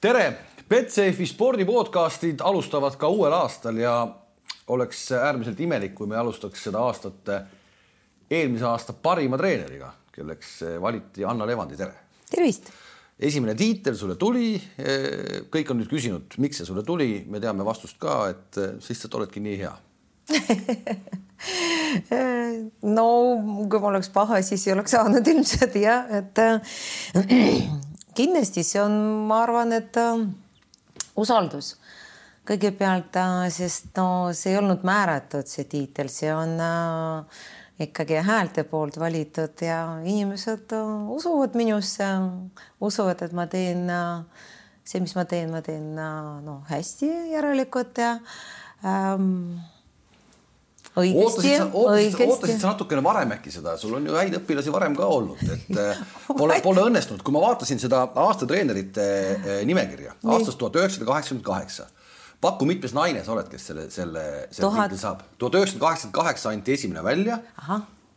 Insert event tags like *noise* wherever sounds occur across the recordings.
tere, Betsafe spordi podcastid alustavad ka uuel aastal ja oleks äärmiselt imelik, kui me alustaks seda aastat eelmise aasta parima treeneriga, kelleks valiti Anna Levandi, tere. tervist. esimene tiitel sulle tuli. kõik on nüüd küsinud, miks see sulle tuli, me teame vastust ka, et sa lihtsalt oledki nii hea *laughs* no kui ma oleks paha, siis ei oleks saanud ilmselt jah, et kindlasti see on, ma arvan, et äh, usaldus. Kõigepealt, äh, sest no see ei olnud määratud, see tiitel, see on äh, ikkagi häälte poolt valitud ja inimesed äh, usuvad minusse, usuvad, et ma teen äh, see, mis ma teen, ma teen noh, hästi järelikult ja ähm, õigesti, ootasid sa natukene varem äkki seda, sul on ju häid õpilasi varem ka olnud, et *laughs* äh, pole, pole õnnestunud, kui ma vaatasin seda aastatreenerite äh, nimekirja aastast tuhat üheksasada kaheksakümmend kaheksa. paku, mitmes naine sa oled, kes selle, selle, selle tiitli saab? tuhat üheksasada kaheksakümmend kaheksa anti esimene välja.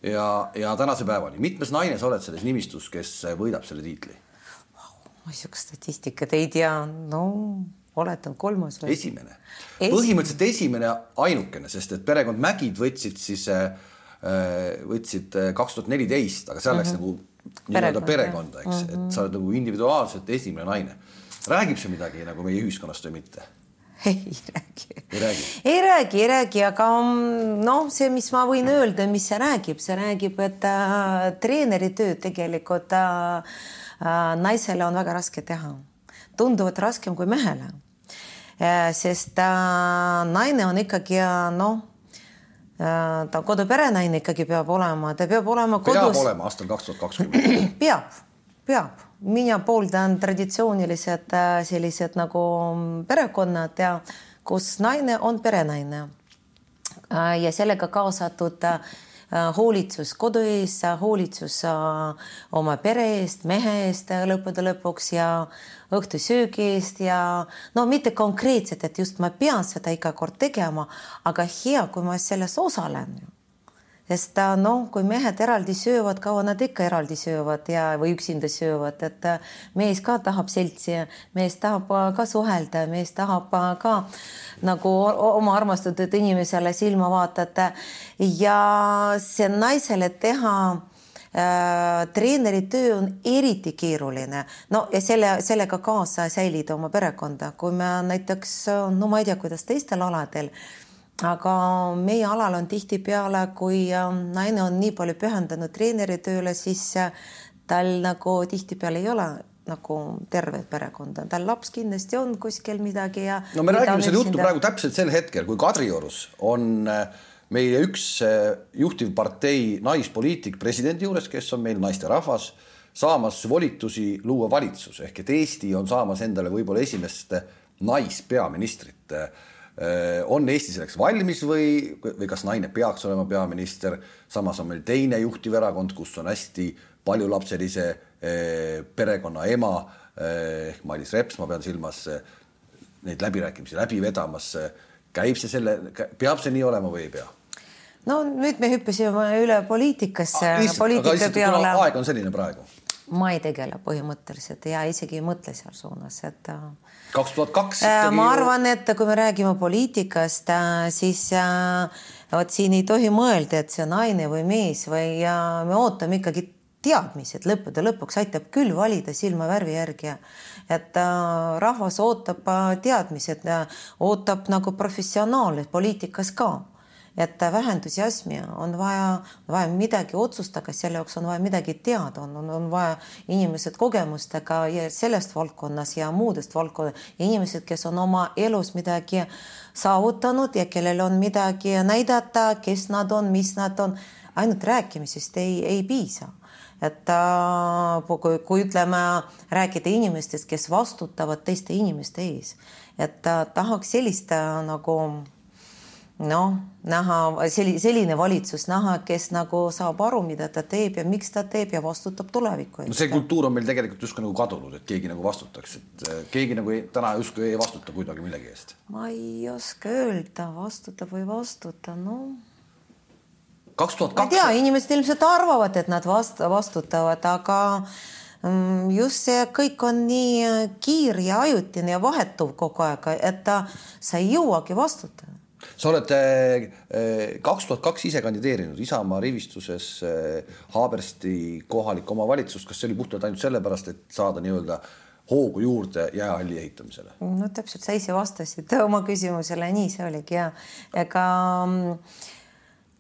ja, ja tänase päevani, mitmes naine sa oled selles nimistus, kes võidab selle tiitli? ma sihukest statistikat ei tea, no oletan kolmas või? esimene Esi..., põhimõtteliselt esimene, ainukene, sest et perekond Mägid võtsid siis, äh, võtsid äh, kaks tuhat neliteist, aga seal mm -hmm. läks nagu nii-öelda perekonda, eks mm, -hmm. et mhm. sa oled nagu individuaalselt esimene naine. räägib see midagi nagu meie ühiskonnast või mitte? *laughs* ei räägi. ei räägi, ei räägi, ei räägi, aga mm, noh, see, mis ma võin öelda, mis see räägib, see räägib, et äh, treeneri tööd tegelikult äh, äh, naisele on väga raske teha, tunduvalt raskem kui mehele Äh, sest äh, naine on ikkagi äh, noh, ta koduperenaine ikkagi peab olema, ta peab olema kodus. peab olema aastal kaks tuhat *clears throat* kakskümmend. peab, peab, mina pooldan traditsioonilised sellised nagu perekonnad ja kus naine on perenaine ja sellega kaasatud hoolitsus kodu ees, hoolitsus oma pere eest, mehe eest lõppude lõpuks ja õhtusöögi eest ja no mitte konkreetselt, et just ma pean seda iga kord tegema, aga hea, kui ma selles osalen sest noh, kui mehed eraldi söövad, kaua nad ikka eraldi söövad ja, või üksinda söövad, et mees ka tahab seltsi, mees tahab ka suhelda, mees tahab ka nagu oma armastatud inimesele silma vaadata. Ja see naisele teha Äh, treeneri töö on eriti keeruline, no ja selle, sellega kaasa säilida oma perekonda, kui me näiteks, no ma ei tea, kuidas teistel aladel, aga meie alal on tihtipeale, kui äh, naine on nii palju pühendunud treeneri tööle, siis äh, tal nagu tihtipeale ei ole nagu tervet perekonda, tal laps kindlasti on kuskil midagi ja. no me räägime selle juttu praegu täpselt sel hetkel, kui Kadriorus on äh, meie üks eh, juhtivpartei naispoliitik presidendi juures, kes on meil naisterahvas, saamas volitusi luua valitsus ehk et Eesti on saamas endale võib-olla esimest naispeaministrit. Eh, on Eesti selleks valmis või, või kas naine peaks olema peaminister? samas on meil teine juhtiv erakond, kus on hästi paljulapselise eh, perekonna ema ehk Mailis Reps, ma pean silmas neid läbirääkimisi läbi vedamas. käib see selle, peab see nii olema või ei pea? no nüüd me hüppasime üle poliitikasse ah,, aeg on selline praegu. Ma ei tegele põhimõtteliselt ja isegi ei mõtle seal suunas, et. Äh, kaks tuhat kaks. Äh, ma arvan, et kui me räägime poliitikast, äh, siis vot siin ei tohi mõelda, et see naine või mees või me ootame ikkagi teadmised lõppude lõpuks aitab küll valida silmavärvi järgi et rahvas ootab teadmised, ootab nagu professionaale poliitikas ka et vähe entusiasmi, on vaja, vaja midagi otsustada, selle jaoks on vaja midagi teada, on, on, on vaja inimesed kogemustega sellest valdkonnas ja muudest valdkonnast ja inimesed, kes on oma elus midagi saavutanud ja kellel on midagi näidata, kes nad on, mis nad on, ainult rääkimisest ei, ei piisa. Et äh, kui, kui ütleme, rääkida inimestest, kes vastutavad teiste inimeste ees, et äh, tahaks sellist äh, nagu noh, näha selline, selline valitsus näha, kes nagu saab aru, mida ta teeb ja miks ta teeb ja vastutab tuleviku eest. no see kultuur on meil tegelikult justkui nagu kadunud, et keegi nagu vastutaks, et äh, keegi nagu ei, täna justkui ei vastuta kuidagi millegi eest. ma ei oska öelda, vastutab või vastuta, noh. kaks tuhat kaks. ma ei tea, inimesed ilmselt arvavad, et nad vast-, vastutavad, aga mm, just see kõik on nii kiire ja ajutine ja vahetuv kogu aeg, et sa ei jõuagi vastutada sa oled kaks tuhat kaks ise kandideerinud Isamaa rivistuses Haabersti kohalikku omavalitsust, kas see oli puhtalt ainult sellepärast, et saada nii-öelda hoogu juurde jäähalli ehitamisele? no täpselt, sa ise vastasid *laughs* oma küsimusele, nii see oligi ja ega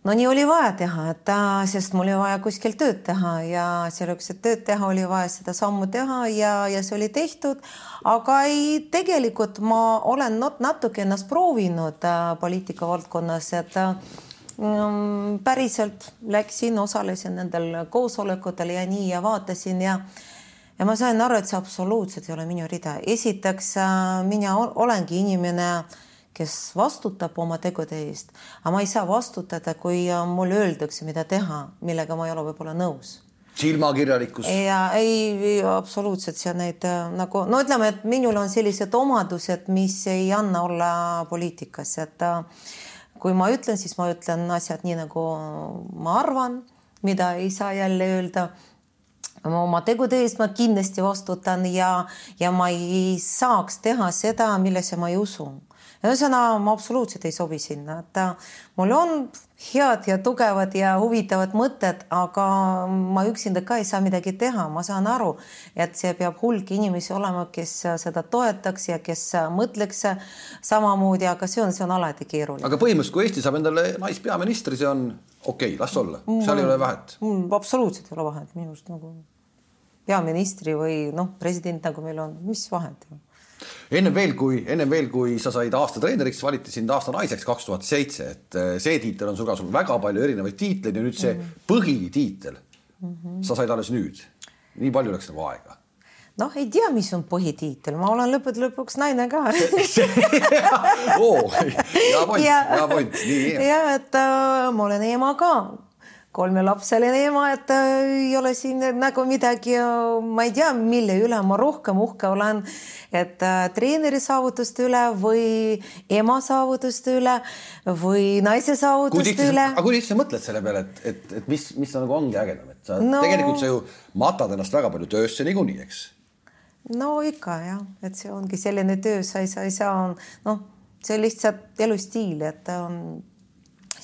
no nii oli vaja teha, et sest mul oli vaja kuskil tööd teha ja selleks, et tööd teha, oli vaja seda sammu teha ja, ja see oli tehtud. aga ei, tegelikult ma olen natuke ennast proovinud äh, poliitika valdkonnas, et ähm, päriselt läksin, osalesin nendel koosolekutel ja nii ja vaatasin ja ja ma sain aru, et see absoluutselt ei ole minu rida. esiteks äh, mina olengi inimene, kes vastutab oma tegude eest, aga ma ei saa vastutada, kui äh, mulle öeldakse, mida teha, millega ma ei ole võib-olla nõus silmakirjalikkus. ja ei, ei, absoluutselt see neid äh, nagu no ütleme, et minul on sellised omadused, mis ei anna olla poliitikas, et kui ma ütlen, siis ma ütlen asjad nii, nagu ma arvan, mida ei saa jälle öelda oma tegude eest ma kindlasti vastutan ja, ja ma ei saaks teha seda, millesse ma ei usu. Ühesõnaga, ma absoluutselt ei sobi sinna, et mul on head ja tugevad ja huvitavad mõtted, aga ma üksinda ka ei saa midagi teha, ma saan aru, et see peab hulk inimesi olema, kes seda toetaks ja kes mõtleks samamoodi, aga see on, see on alati keeruline. aga põhimõtteliselt, kui Eesti saab endale naispeaministri, see on okei okay,, las olla, seal ei ole vahet. absoluutselt ei ole vahet. Minu arust nagu peaministri või noh, president nagu meil on, mis vahet ju ennem veel, kui ennem veel, kui sa said aasta treeneriks, valiti sind aasta naiseks kaks tuhat seitse, et eh, see tiitel on sul ka, sul väga palju erinevaid tiitleid ja nüüd see mm -hmm. põhitiitel. Mm, -hmm. sa said alles nüüd. nii palju läks nagu aega. Noh, ei tea, mis on põhitiitel, ma olen lõppude lõpuks naine ka. *laughs* *laughs* Hea point, hea point, ja et äh, ma olen ema ka kolmelapseline ema, et ei ole siin nagu midagi, ma ei tea, mille üle ma rohkem uhke olen, et äh, treeneri saavutuste üle või ema saavutuste üle või naise saavutuste üle. aga kui sa mõtled selle peale, et, et, et mis, mis nagu ongi ägedam, et sa no, tegelikult sa ju matad ennast väga palju töösse niikuinii, eks? no ikka jah, et see ongi selline töö, sa ei, sa ei saa, noh, see on lihtsalt elustiil, et on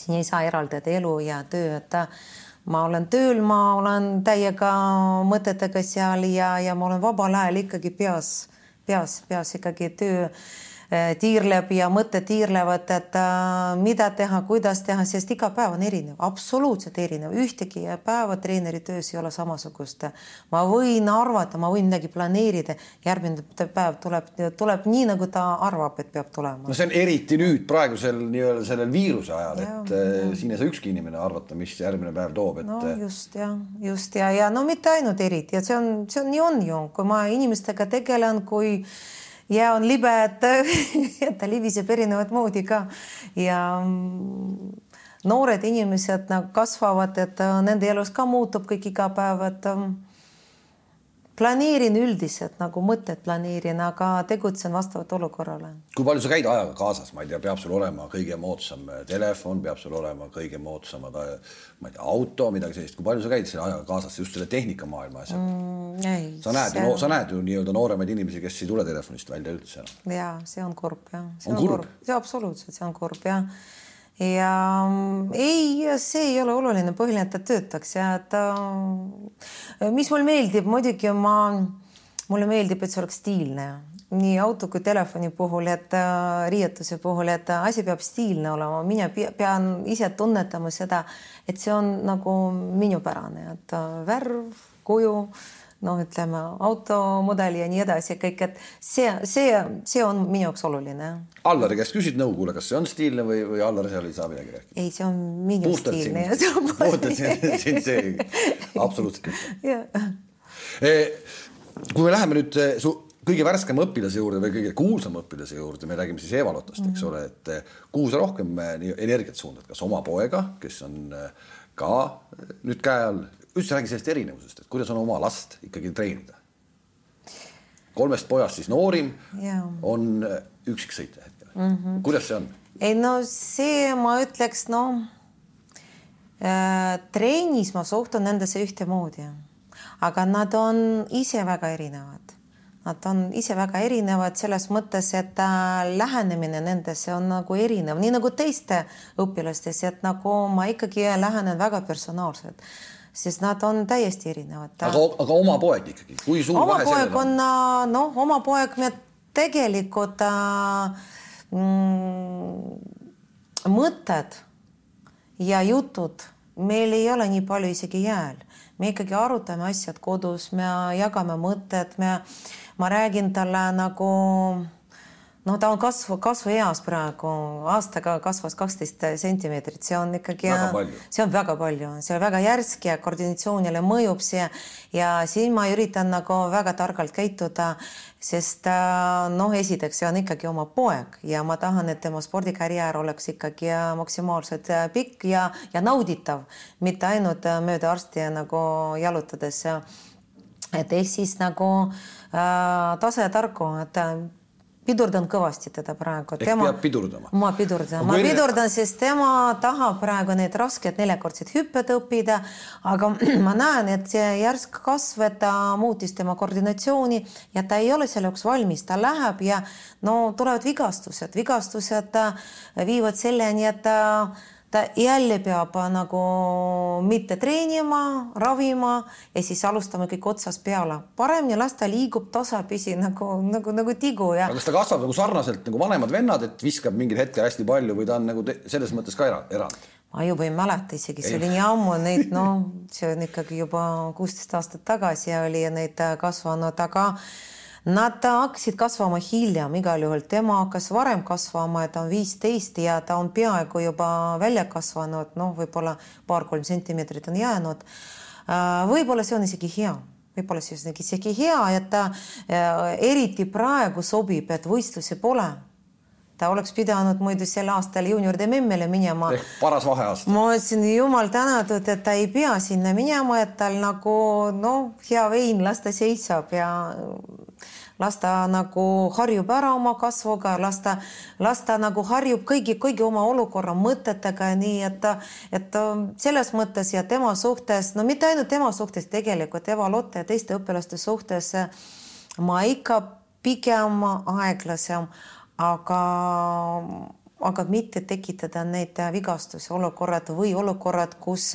siin ei saa eraldada elu ja töö, et ma olen tööl, ma olen täiega mõtetega seal ja, ja ma olen vabal ajal ikkagi peas, peas, peas ikkagi töö tiirleb ja mõtted tiirlevad, et äh, mida teha, kuidas teha, sest iga päev on erinev, absoluutselt erinev, ühtegi päeva treeneri töös ei ole samasugust. ma võin arvata, ma võin midagi planeerida, järgmine päev tuleb, tuleb nii, nagu ta arvab, et peab tulema. no see on eriti nüüd praegusel nii-öelda sellel viiruse ajal, et ja, äh, siin ei saa ükski inimene arvata, mis järgmine päev toob, et. no just ja, just ja, ja no mitte ainult eriti ja see on, see on nii on ju, kui ma inimestega tegelen, kui jää on libe, et, *laughs* et ta libiseb erinevat moodi ka. Ja mm, noored inimesed nagu kasvavad, et äh, nende elus ka muutub kõik iga päev, et ähm, planeerin üldiselt nagu mõtted planeerin, aga tegutsen vastavalt olukorrale. kui palju sa käid ajaga kaasas, ma ei tea, peab sul olema kõige moodsam telefon, peab sul olema kõige moodsamad, ma ei tea, auto, midagi sellist, kui palju sa käid selle ajaga kaasas just selle tehnikamaailma asjaga mm,? sa näed ju, sa näed ju nii-öelda nooremaid inimesi, kes ei tule telefonist välja üldse enam. ja see on kurb jah. on, on kurb, kurb.? see absoluutselt, see on kurb jah ja mm, ei, see ei ole oluline, põhiline, et ta töötaks ja ta, mis mul meeldib, muidugi ma, mulle meeldib, et see oleks stiilne nii auto kui telefoni puhul, et äh, riietuse puhul, et asi peab stiilne olema, mina pean ise tunnetama seda, et see on nagu minupärane, et äh, värv, kuju noh, ütleme automudeli ja nii edasi, kõik, et see, see, see on minu jaoks oluline. Allari käest küsid nõu, kuule, kas see on stiilne või, või Allar seal ei saa midagi rääkida? ei, see on mingi Puhtalt stiilne puhtalt siin, *laughs* siin see absoluutselt e,. kui me läheme nüüd e, su kõige värskema õpilase juurde või kõige kuulsama õpilase juurde, me räägime siis Eva Lotast, eks ole, et e, kuhu sa rohkem energiat suundad, kas oma poega, kes on ka nüüd käe all üldse räägi sellest erinevusest, et kuidas on oma last ikkagi treenida. kolmest pojast siis noorim ja. on äh, üksiksõitja hetkel mm. -hmm. kuidas see on? ei no see ma ütleks, noh äh, trennis ma suhtun nendesse ühtemoodi, aga nad on ise väga erinevad. Nad on ise väga erinevad selles mõttes, et äh, lähenemine nendesse on nagu erinev, nii nagu teiste õpilastes, et nagu ma ikkagi lähenen väga personaalselt sest nad on täiesti erinevad. aga, aga oma poeg ikkagi, kui suur oma poeg on, äh, noh, oma poeg me tegelikult äh, mm, mõtted ja jutud meil ei ole nii palju isegi jääl, me ikkagi arutame asjad kodus, me jagame mõtted, me, ma räägin talle nagu no ta on kasvu, kasvueas praegu, aastaga kasvas kaksteist sentimeetrit, see on ikkagi, see on väga palju, see on väga järsk ja koordinatsioonile mõjub see ja siin ma üritan nagu väga targalt käituda, sest äh, noh, esiteks see on ikkagi oma poeg ja ma tahan, et tema spordikarjäär oleks ikkagi äh, maksimaalselt äh, pikk ja, ja nauditav, mitte ainult mööda arsti nagu jalutades. Et ehk siis nagu äh, tase ja tarku, et pidurdan kõvasti teda praegu. ehk tema, peab pidurdama? ma pidurdan, ma enne... pidurdan, sest tema tahab praegu need rasked neljakordsed hüpped õppida, aga *clears throat* ma näen, et see järsk kasv, et ta muutis tema koordinatsiooni ja ta ei ole selleks valmis, ta läheb ja no tulevad vigastused, vigastused viivad selleni, et ta ta jälle peab nagu mitte treenima, ravima ja siis alustame kõik otsast peale. parem ja las ta liigub tasapisi nagu, nagu, nagu tigu ja. kas ta kasvab nagu sarnaselt nagu vanemad vennad, et viskab mingil hetkel hästi palju või ta on nagu selles mõttes ka erand? ma juba ei mäleta isegi, see oli nii ammu, neid noh, *laughs* see on ikkagi juba kuusteist aastat tagasi oli neid kasvanud, aga Nad hakkasid kasvama hiljem, igal juhul tema hakkas varem kasvama, et ta on viisteist ja ta on peaaegu juba välja kasvanud, noh, võib-olla paar-kolm sentimeetrit on jäänud. Äh, võib-olla see on isegi hea, võib-olla see on isegi hea, et ta äh, eriti praegu sobib, et võistlusi pole ta oleks pidanud muidu sel aastal juunioride memmele minema. ehk paras vaheaasta. ma ütlesin, jumal tänatud, et ta ei pea sinna minema, et tal nagu noh, hea vein, las ta seisab ja las ta nagu harjub ära oma kasvuga, las ta, las ta nagu harjub kõigi, kõigi oma olukorra mõtetega, nii et, et selles mõttes ja tema suhtes, no mitte ainult tema suhtes, tegelikult Eva Lotte ja teiste õpilaste suhtes ma ikka pigem aeglasem, aga aga mitte tekitada neid vigastuse olukorrad või olukorrad, kus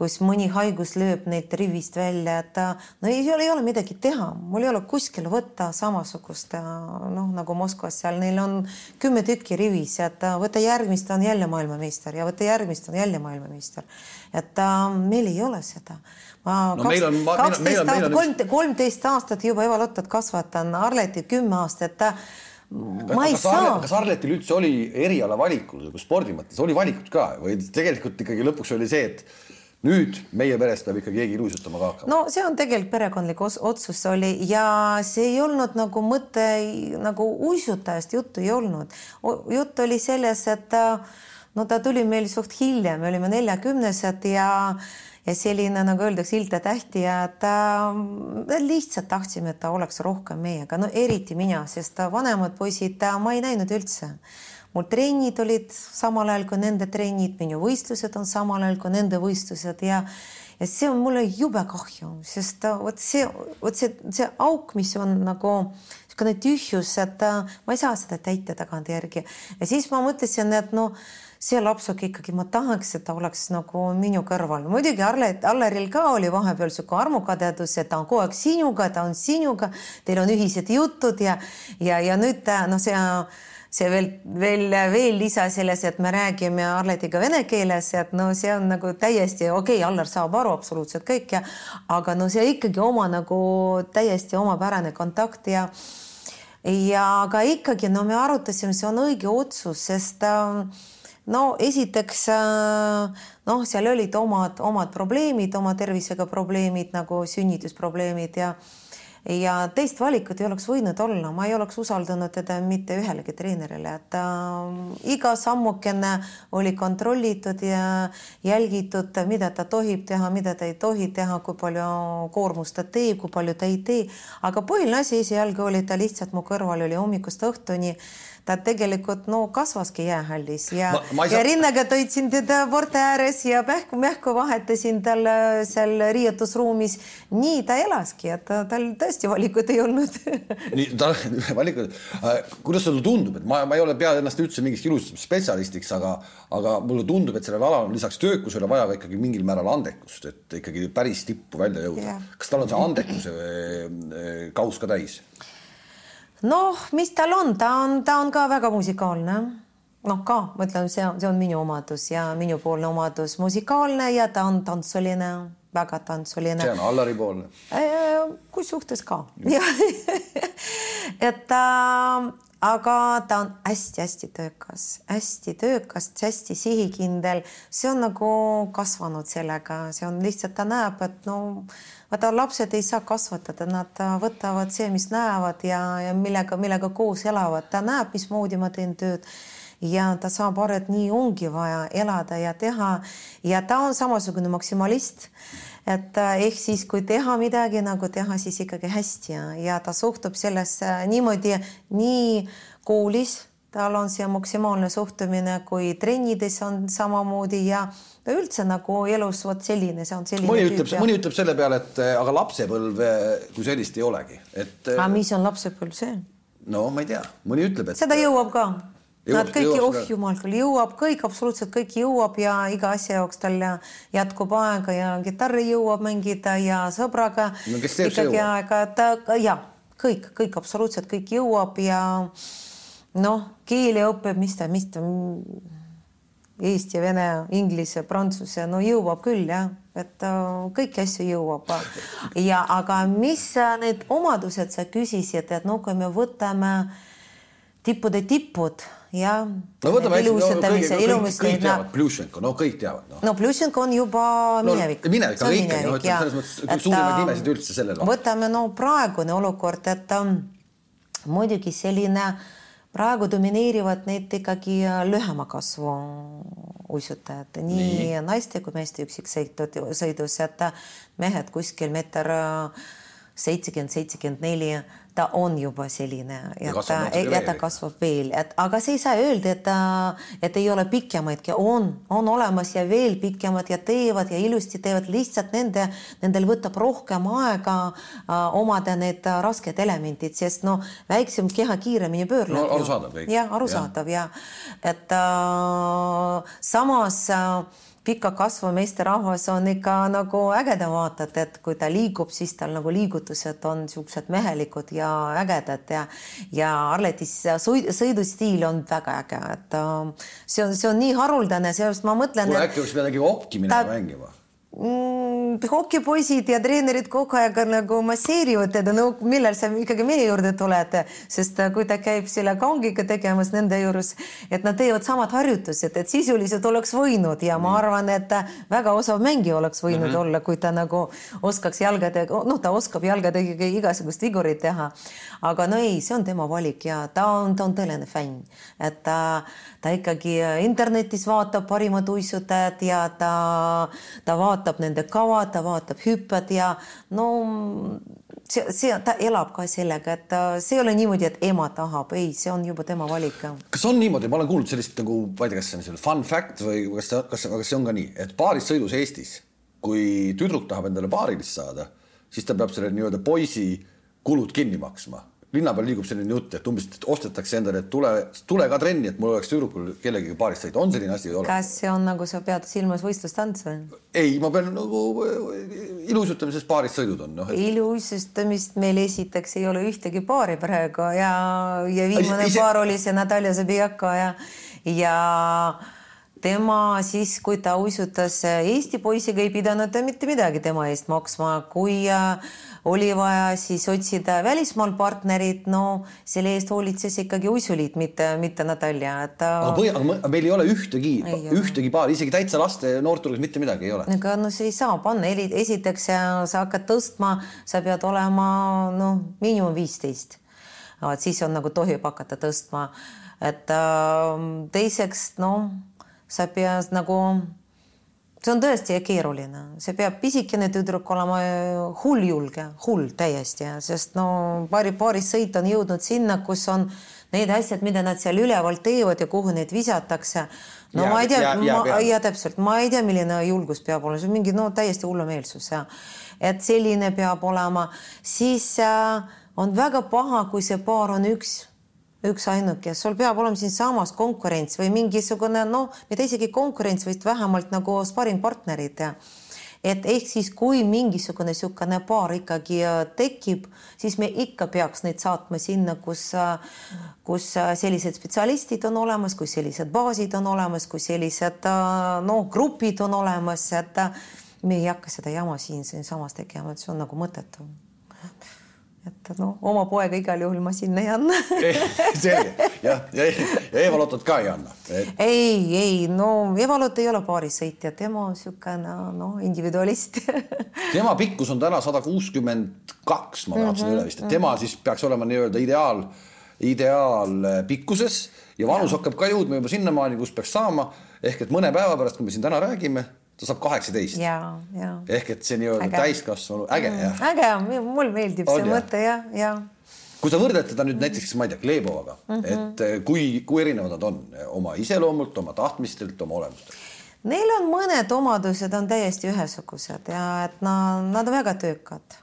kus mõni haigus lööb neid rivist välja, et no ei ole, ei ole midagi teha, mul ei ole kuskil võtta samasugust noh, nagu Moskvas seal neil on kümme tükki rivis, et võta järgmist, on jälle maailmameister ja võta järgmist, on jälle maailmameister. et äh, meil ei ole seda. ma no, kaksteist aastat, kolm, kolmteist aastat juba Eva Lottat kasvatan, Arleti kümme aastat ma ei kas saa. kas Arletil üldse oli eriala valikul nagu spordi mõttes, oli valikut ka või tegelikult ikkagi lõpuks oli see, et nüüd meie perest peab ikka keegi ilusutama ka hakkama. no see on tegelikult perekondlik otsus oli ja see ei olnud nagu mõte nagu uisutajast juttu ei olnud. jutt oli selles, et no ta tuli meil suht hilja, me olime neljakümnesed ja ja selline nagu öeldakse, ilda tähti ja ta, lihtsalt tahtsime, et ta oleks rohkem meiega, no eriti mina, sest vanemad poisid ma ei näinud üldse. Mul trennid olid samal ajal kui nende trennid, minu võistlused on samal ajal kui nende võistlused ja ja see on mulle jube kahju, sest vot see, vot see, see auk, mis on nagu niisugune tühjus, et ma ei saa seda täita tagantjärgi. Ja siis ma mõtlesin, et noh, see lapsuk ikkagi, ma tahaks, et ta oleks nagu minu kõrval. muidugi Arle, Alleril ka oli vahepeal niisugune armukadedus, et ta on kogu aeg sinuga, ta on sinuga, teil on ühised jutud ja ja, ja nüüd ta noh, see see veel, veel, veel lisa selles, et me räägime Arletiga vene keeles, et no see on nagu täiesti okei okay,, Allar saab aru absoluutselt kõik ja aga no see ikkagi oma nagu täiesti omapärane kontakt ja ja aga ikkagi no me arutasime, see on õige otsus, sest äh, no esiteks äh, noh, seal olid omad, omad probleemid, oma tervisega probleemid nagu sünnitusprobleemid ja ja teist valikut ei oleks võinud olla, ma ei oleks usaldanud teda mitte ühelegi treenerile, et äh, iga sammukene oli kontrollitud ja jälgitud, mida ta tohib teha, mida ta ei tohi teha, kui palju koormust ta teeb, kui palju ta ei tee. aga põhiline asi esialgu oli, ta lihtsalt mu kõrval oli hommikust õhtuni ta tegelikult no kasvaski jäähallis ja, saa... ja rinnaga toitsin teda porte ääres ja mähku-mähku vahetasin tal äh, seal riietusruumis. nii ta elaski, et tal tõesti valikut ei olnud *laughs* nii tal *laughs* valikut äh,, kuidas sulle tundub, et ma, ma ei ole pea ennast üldse mingiks ilustamisspetsialistiks, aga, aga mulle tundub, et sellel alal on lisaks töökusele vaja ka ikkagi mingil määral andekust, et ikkagi päris tippu välja jõuda. kas tal on see andekuse äh, kauss ka täis? Noh, mis tal on, ta on, ta on ka väga musikaalne. noh, ka ma ütlen, see on, see on minu omadus ja minupoolne omadus, musikaalne ja ta on tantsuline, väga tantsuline. see on Allari poolne. Äh, kus suhtes ka. *laughs* et ta äh, aga ta on hästi-hästi töökas, hästi töökas, hästi sihikindel, see on nagu kasvanud sellega, see on lihtsalt, ta näeb, et no vaata, lapsed ei saa kasvatada, nad võtavad see, mis näevad ja, ja millega, millega koos elavad, ta näeb, mismoodi ma teen tööd ja ta saab aru, et nii ongi vaja elada ja teha. Ja ta on samasugune maksimalist et äh, ehk siis, kui teha midagi nagu teha, siis ikkagi hästi. Ja, ja ta suhtub sellesse niimoodi nii koolis, tal on see maksimaalne suhtumine, kui trennides on samamoodi ja ta üldse nagu elus vot selline, see on selline. mõni ütleb, mõni ütleb selle peale, et äh, aga lapsepõlve kui sellist ei olegi, et. aga mis on lapsepõlv see? no ma ei tea, mõni ütleb, et. seda jõuab ka Nad kõik, oh jumal küll, jõuab kõik, absoluutselt kõik jõuab ja iga asja jaoks tal jätkub aega ja kitarri jõuab mängida ja sõbraga no, ikkagi aega, et ja kõik, kõik absoluutselt kõik jõuab ja noh, keeli õpib, mis ta, mis ta, eesti, vene, inglise, prantsuse, no jõuab küll jah, et äh, kõiki asju jõuab. ja aga mis need omadused sa küsisid, et no kui me võtame tippude tipud jah. no võtame hästi, no kõik, kõik, teavad Pljušenko, no kõik teavad no.. no Pljušenko on juba minevik no,. minevik, aga ikkagi, no ütleme selles mõttes üks suurimaid nimesid üldse sellel. võtame no praegune olukord, et um, muidugi selline praegu domineerivad need ikkagi äh, lühema kasvu uisutajad, nii, nii. naiste kui meeste üksiksõitud, sõidus, et mehed kuskil meeter äh, seitsekümmend, seitsekümmend neli ta on juba selline ja, ja ta, ja ta kasvab veel, et aga see ei saa öelda, et ta, et ei ole pikemaidki, on, on olemas ja veel pikemad ja teevad ja ilusti teevad, lihtsalt nende, nendel võtab rohkem aega äh, omada need rasked elemendid, sest noh, väiksem keha kiiremini pöörleb no,. arusaadav jah, arusaadav ja, ja et äh, samas äh, pika kasvu meesterahvas on ikka nagu ägeda vaadata, et kui ta liigub, siis tal nagu liigutused on niisugused mehelikud ja ägedad ja ja Arletis sõidustiil on väga äge, et äh, see on, see on nii haruldane, seepärast ma mõtlen. kuule, äkki oleks midagi okki minema mängima hokipoisid ja treenerid kogu aeg nagu masseerivad teda, no millal sa ikkagi meie juurde tuled, sest äh, kui ta käib selle kangiga tegemas nende juures, et nad teevad samad harjutused, et sisuliselt oleks võinud ja ma arvan, et väga osav mängija oleks võinud mm -hmm. olla, kui ta nagu oskaks jalgadega, noh, ta oskab jalgadega igasugust vigurit teha. aga no ei, see on tema valik ja ta on, ta on tõeline fänn, et ta, ta ikkagi internetis vaatab parimad uisutajad ja ta, ta vaatab nende kava ta vaatab hüpped ja no see, see, ta elab ka sellega, et see ei ole niimoodi, et ema tahab, ei, see on juba tema valik. kas on niimoodi, ma olen kuulnud sellist nagu, ma ei tea, kas see on selline fun fact või kas, kas, kas see on ka nii, et paaris-sõidus Eestis, kui tüdruk tahab endale paarilist saada, siis ta peab selle nii-öelda poisi kulud kinni maksma linna peal liigub selline jutt, et umbes ostetakse endale, et tule, tule ka trenni, et mul oleks tüdrukul kellegagi paarist sõita, on selline asi? kas see on nagu sa pead silmas võistlustants või? ei, ma pean nagu iluuisutamises paarist sõidud on noh et.... iluuisutamist meil esiteks ei ole ühtegi paari praegu ja, ja viimane Ise... paar oli see Natalja Zabijaka ja, ja tema siis, kui ta uisutas Eesti poisiga, ei pidanud ta mitte midagi tema eest maksma, kui äh, oli vaja siis otsida välismaal partnerit, no selle eest hoolitses ikkagi uisuliit, mitte, mitte Natalja, et ta. aga meil ei ole ühtegi, ühtegi paari, isegi täitsa laste noortulgas mitte midagi ei ole. aga no see ei saa panna, esiteks sa hakkad tõstma, sa pead olema noh, miinimum viisteist. vot siis on nagu tohib hakata tõstma, et äh, teiseks noh sa pead nagu, see on tõesti keeruline, see peab pisikene tüdruk olema äh, hulljulge, hull täiesti, sest no paari, paaris sõit on jõudnud sinna, kus on need asjad, mida nad seal üleval teevad ja kuhu neid visatakse. no ja, ma ei tea, ma ja täpselt, ma ei tea, milline julgus peab olema, see on mingi no täiesti hullumeelsus ja et selline peab olema, siis äh, on väga paha, kui see paar on üks üksainuke, sul peab olema siinsamas konkurents või mingisugune noh, mitte isegi konkurents, vaid vähemalt nagu sparingpartnerid ja et ehk siis, kui mingisugune niisugune paar ikkagi äh, tekib, siis me ikka peaks neid saatma sinna, kus, äh, kus äh, sellised spetsialistid on olemas, kus sellised baasid on olemas, kus sellised noh, grupid on olemas, et me ei hakka seda jama siin siinsamas tegema, et see on nagu mõttetu et noh, oma poega igal juhul ma sinna ei anna. Selge. Jah, ja, ja Eva-Lotot ka ei anna. Et...? ei, ei no Eva-Lott ei ole paarisõitja, tema on niisugune noh, individualist. *laughs* Tema pikkus on täna sada kuuskümmend kaks, ma vaatasin mm -hmm, üle vist, et tema mm -hmm. siis peaks olema nii-öelda ideaal, ideaalpikkuses ja vanus ja. hakkab ka jõudma juba sinnamaani, kus peaks saama. Ehk et mõne päeva pärast, kui me siin täna räägime ta saab kaheksateist. ehk et see nii-öelda täiskasvanu, äge mm, jah? äge, mul meeldib on, see mõte jah, ja. kui sa võrdled teda nüüd näiteks, ma ei tea, Glebovaga mm, -hmm. et eh, kui, kui erinevad nad on oma iseloomult, oma tahtmistelt, oma olemustelt? Neil on mõned omadused on täiesti ühesugused ja et nad, nad on väga töökad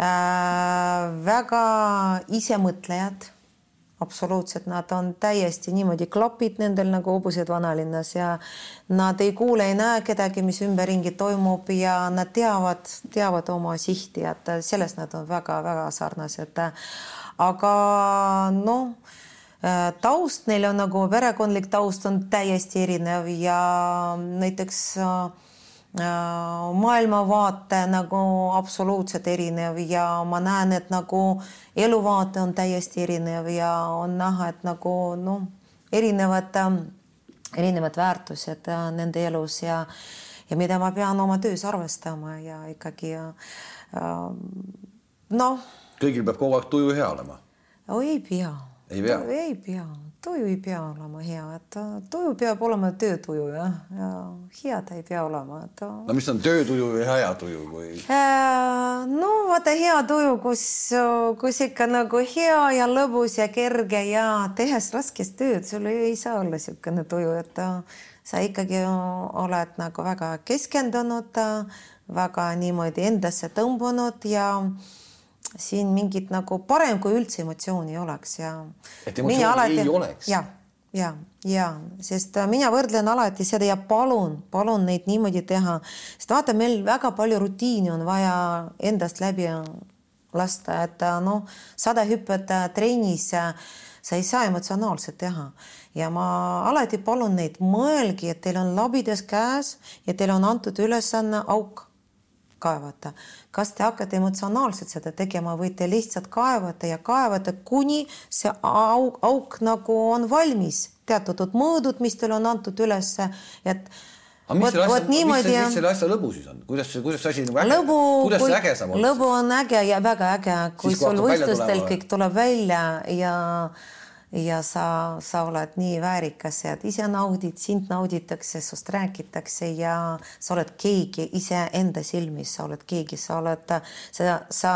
äh,, väga isemõtlejad absoluutselt, nad on täiesti niimoodi klapid nendel nagu hobused vanalinnas ja nad ei kuule, ei näe kedagi, mis ümberringi toimub ja nad teavad, teavad oma sihti, et selles nad on väga-väga sarnased. aga noh, taust neil on nagu perekondlik taust on täiesti erinev ja näiteks äh, maailmavaate nagu absoluutselt erinev ja ma näen, et nagu eluvaate on täiesti erinev ja on näha, et nagu noh, erinevad, ähm, erinevad väärtused äh, nende elus ja ja mida ma pean oma töös arvestama ja ikkagi äh, noh. kõigil peab kogu aeg tuju hea olema? ei pea. ei pea? ei pea tuju ei pea olema hea, et tuju peab olema töötuju jah, ja hea ta ei pea olema, et. no mis on töötuju ja hea tuju või? Äh, no vaata hea tuju, kus, kus ikka nagu hea ja lõbus ja kerge ja tehes raskest tööd, sul ei saa olla niisugune tuju, et sa ikkagi oled nagu väga keskendunud, väga niimoodi endasse tõmbunud ja siin mingit nagu parem kui üldse emotsiooni ei oleks ja. et emotsiooni alati, ei oleks. ja, ja, ja sest äh, mina võrdlen alati seda ja palun, palun neid niimoodi teha, sest vaata, meil väga palju rutiini on vaja endast läbi lasta, et äh, noh, sada hüpet äh, trennis sa ei saa emotsionaalselt teha ja ma alati palun neid, mõelge, et teil on labidas käes ja teil on antud ülesanne auk kaevata. kas te hakkate emotsionaalselt seda tegema või te lihtsalt kaevate ja kaevate, kuni see auk, auk nagu on valmis, teatud mõõdud, mis teile on antud ülesse, et aga mis, võt, niimoodi, mis, mis selle asja lõbu siis on, kuidas, kuidas see asi nagu äge, lõbu, kuidas see äge saab olla? lõbu on äge ja väga äge, kui sul võistlustel kõik tuleb välja ja ja sa, sa oled nii väärikas ja ise naudid, sind nauditakse, sinust räägitakse ja sa oled keegi iseenda silmis, sa oled keegi, sa oled, sa, sa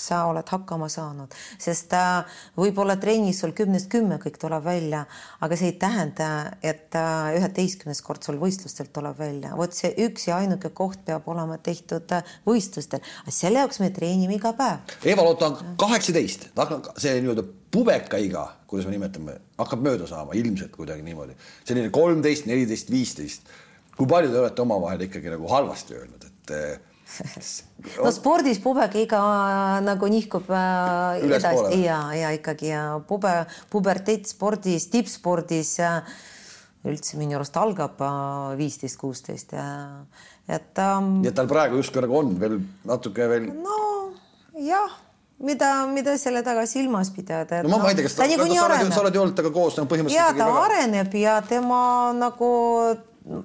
sa oled hakkama saanud, sest äh, võib-olla trennis sul kümnest kümme kõik tuleb välja, aga see ei tähenda, et äh, üheteistkümnes kord sul võistlustelt tuleb välja. vot see üks ja ainuke koht peab olema tehtud äh, võistlustel, selle jaoks me treenime iga päev. Eva-Lotta on kaheksateist, see nii-öelda pubekaiga, kuidas me nimetame, hakkab mööda saama ilmselt kuidagi niimoodi, selline kolmteist, neliteist, viisteist. kui palju te olete omavahel ikkagi nagu halvasti öelnud, et no spordis pubega nagu nihkub äh, edasi ja, ja ikkagi ja pube, puberteet spordis, tippspordis üldse minu arust algab viisteist, kuusteist ja et ähm,. nii et tal praegu justkui nagu on veel natuke veel. no jah, mida, mida selle taga silmas pidada. no ma, ma ei tea, kas ta, ta, ta, oled, sa oled ju olnud temaga koos nagu põhimõtteliselt. ja ta väga... areneb ja tema nagu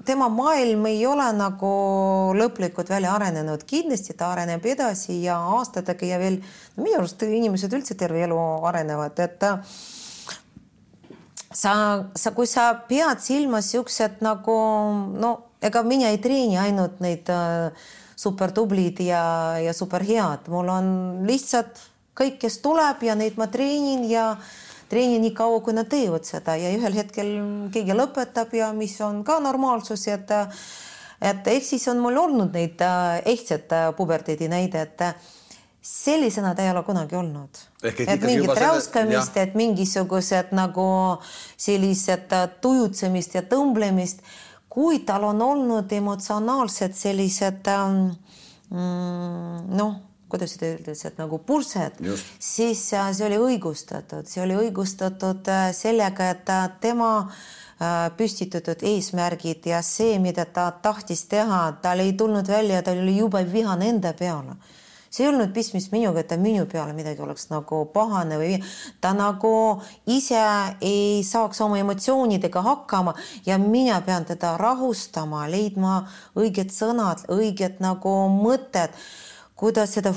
tema maailm ei ole nagu lõplikult välja arenenud, kindlasti ta areneb edasi ja aastatega ja veel minu arust inimesed üldse terve elu arenevad, et sa, sa, kui sa pead silmas siuksed nagu no ega mina ei treeni ainult neid äh, supertublid ja, ja superhead, mul on lihtsalt kõik, kes tuleb ja neid ma treenin ja treenin nii kaua, kui nad teevad seda ja ühel hetkel keegi lõpetab ja mis on ka normaalsus, et et ehk siis on mul olnud neid äh, ehtsat äh, puberteedi näidet sellisena ta ei ole kunagi olnud. et, et mingit räuskamist selle..., et mingisugused nagu sellised äh, tujutsemist ja tõmblemist, kui tal on olnud emotsionaalsed sellised ähm, mm, noh, kuidas seda öeldakse, et nagu pursed, siis äh, see oli õigustatud, see oli õigustatud äh, sellega, et tema püstitatud eesmärgid ja see, mida ta tahtis teha, tal ei tulnud välja, tal oli jube vihane enda peale. See ei olnud pistmist minuga, et ta minu peale midagi oleks nagu pahane või ta nagu ise ei saaks oma emotsioonidega hakkama ja mina pean teda rahustama, leidma õiged sõnad, õiged nagu mõtted, kuidas seda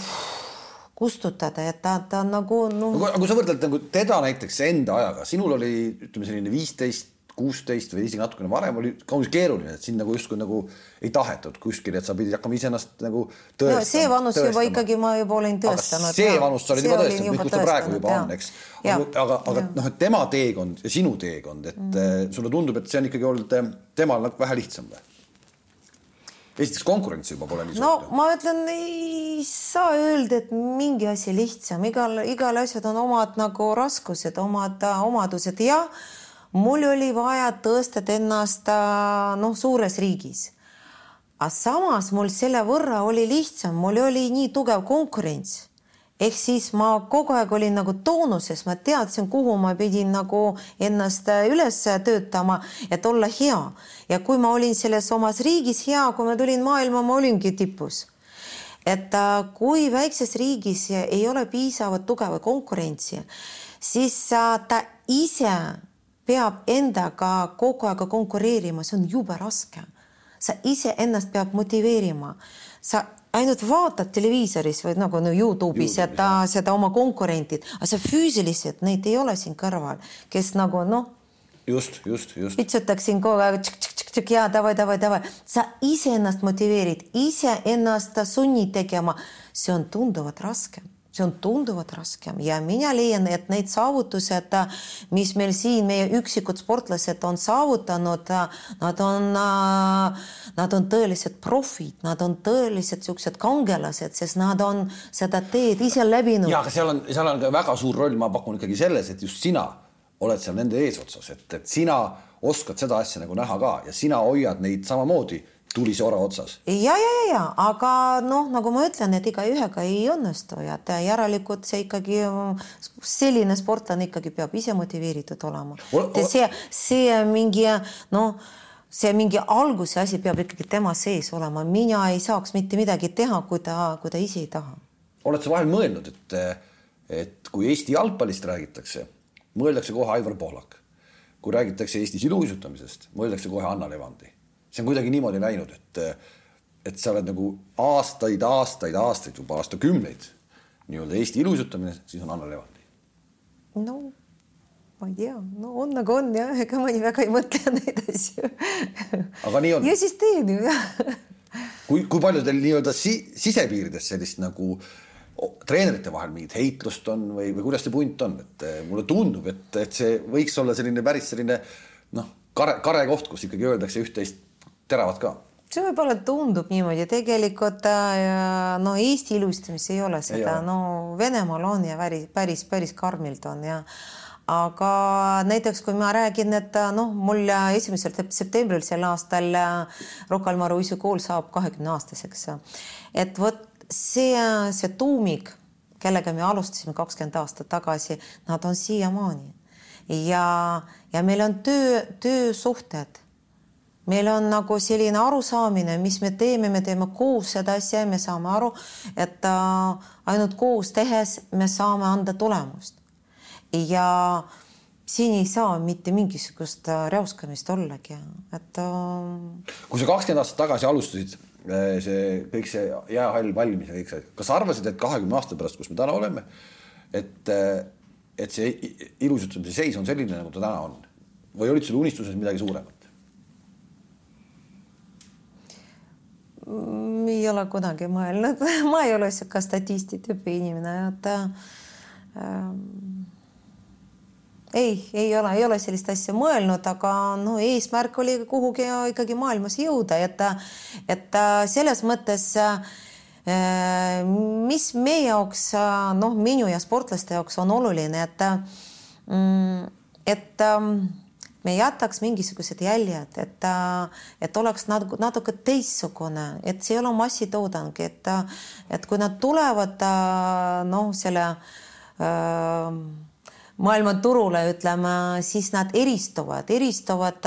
kustutada, et ta, ta nagu no.... aga kui sa võrdled nagu teda näiteks enda ajaga, sinul oli ütleme selline viisteist kuusteist või isegi natukene varem oli kaunis keeruline, et sind nagu justkui nagu ei tahetud kuskil, et sa pidid hakkama iseennast nagu tõestama see vanus tõestama. juba ikkagi ma juba olin tõestanud. see vanus sa olid juba tõestanud, kus ta praegu juba ja. on, eks. aga, aga noh, et tema teekond ja sinu teekond, et mm. sulle tundub, et see on ikkagi olnud eh, temal nagu vähe lihtsam või? Esiteks konkurents juba pole nii suur. no ma ütlen, ei saa öelda, et mingi asi lihtsam, igal, igal asjal on omad nagu raskused, omad omadused ja mul oli vaja tõestada ennast äh, noh, suures riigis. aga samas mul selle võrra oli lihtsam, mul oli nii tugev konkurents. Ehk siis ma kogu aeg olin nagu toonuses, ma teadsin, kuhu ma pidin nagu ennast äh, üles töötama, et olla hea. ja kui ma olin selles omas riigis hea, kui ma tulin maailma, ma olingi tipus et äh, kui väikses riigis ei ole piisavalt tugevat konkurentsi, siis ta ise peab endaga kogu aeg konkureerima, see on jube raske. sa iseennast peab motiveerima, sa ainult vaatad televiisoris või nagu no Youtube'is seda, seda oma konkurentid, aga sa füüsiliselt neid ei ole siin kõrval, kes nagu noh. just, just, just. pitsutaksin kogu aeg tšik-tšik-tšik ja davai, davai, davai, sa iseennast motiveerid, iseennast sunnid tegema, see on tunduvalt raskem see on tunduvalt raskem. Ja mina leian, et need saavutused, mis meil siin meie üksikud sportlased on saavutanud, nad on, nad on tõelised profid, nad on tõelised siuksed kangelased, sest nad on seda teed ise läbinud. ja, aga seal on, seal on ka väga suur roll, ma pakun ikkagi selles, et just sina oled seal nende eesotsas, et, et sina oskad seda asja nagu näha ka ja sina hoiad neid samamoodi tulise ora otsas. ja, ja, ja, ja aga noh, nagu ma ütlen, et igaühega ei õnnestu ja järelikult see ikkagi selline sportlane ikkagi peab ise motiveeritud olema. see, see mingi noh, see mingi alguse asi peab ikkagi tema sees olema, mina ei saaks mitte midagi teha, kui ta, kui ta ise ei taha. oled sa vahel mõelnud, et, et kui Eesti jalgpallist räägitakse, mõeldakse kohe Aivar Pohlak. kui räägitakse Eesti iluuisutamisest, mõeldakse kohe Anna Levandi see on kuidagi niimoodi läinud, et, et sa oled nagu aastaid, aastaid, aastaid, juba aastakümneid nii-öelda Eesti ilusutamine, siis on Anna Levandi. no ma ei tea, no on nagu on jah, ega ma nii väga ei mõtle *laughs* neid asju. aga nii on. ja siis teen ju jah. kui, kui palju teil nii-öelda si sisepiirides sellist nagu treenerite vahel mingit heitlust on või, või kuidas see punt on, et eh, mulle tundub, et, et see võiks olla selline päris selline noh, kare, kare koht, kus ikkagi öeldakse üht-teist teravad ka. See võib-olla tundub niimoodi, tegelikult äh, no Eesti ilustamist ei ole seda, no Venemaal on ja päris, päris, päris karmilt on ja aga näiteks kui ma räägin, et noh, mul esimesel septembril sel aastal äh, Rocca al Mare uisukool saab kahekümne aastaseks. et vot see, see tuumik, kellega me alustasime kakskümmend aastat tagasi, nad on siiamaani. Ja, ja meil on töö, töösuhted meil on nagu selline arusaamine, mis me teeme, me teeme koos seda asja ja me saame aru, et äh, ainult koos tehes me saame anda tulemust. ja siin ei saa mitte mingisugust äh, räuskamist ollagi, et äh.... kui sa kakskümmend aastat tagasi alustasid, see kõik see jäähall valmis ja kõik see, kas sa arvasid, et kahekümne aasta pärast, kus me täna oleme, et, et see ilusutamise seis on selline, nagu ta täna on või olid sul unistuses midagi suuremat? Mm, ei ole kunagi mõelnud. *laughs* Ma ei ole sihuke statisti tüüpi inimene, et ähm, ei, ei ole, ei ole sellist asja mõelnud, aga no eesmärk oli kuhugi ikkagi maailmas jõuda, et, et selles mõttes äh, mis meie jaoks, noh, minu ja sportlaste jaoks on oluline, et, mm, et ähm, me jätaks mingisugused jäljed, et, et oleks natuke, natuke teistsugune, et see ei ole massitoodang, et, et kui nad tulevad noh, selle äh, maailmaturule, ütleme, siis nad eristuvad, eristuvad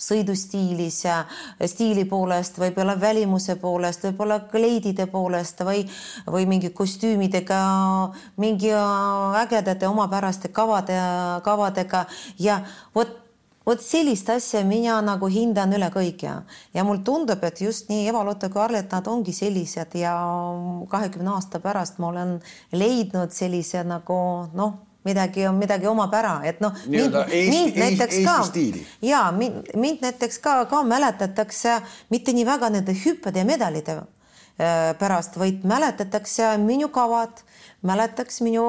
sõidustiilis, stiili poolest, võib-olla välimuse poolest, võib-olla kleidide poolest või, või mingi kostüümidega, mingi ägedate omapäraste kavade, kavadega ja vot vot sellist asja mina nagu hindan üle kõige. Ja mul tundub, et just nii Eva-Lotta kui Arlet, nad ongi sellised ja kahekümne aasta pärast ma olen leidnud sellise nagu noh, midagi midagi omapära, et noh, mind, mind näiteks ka ja mind, mind näiteks ka, ka mäletatakse mitte nii väga nende hüppede ja medalite pärast, vaid mäletatakse minu kavad mäletaks minu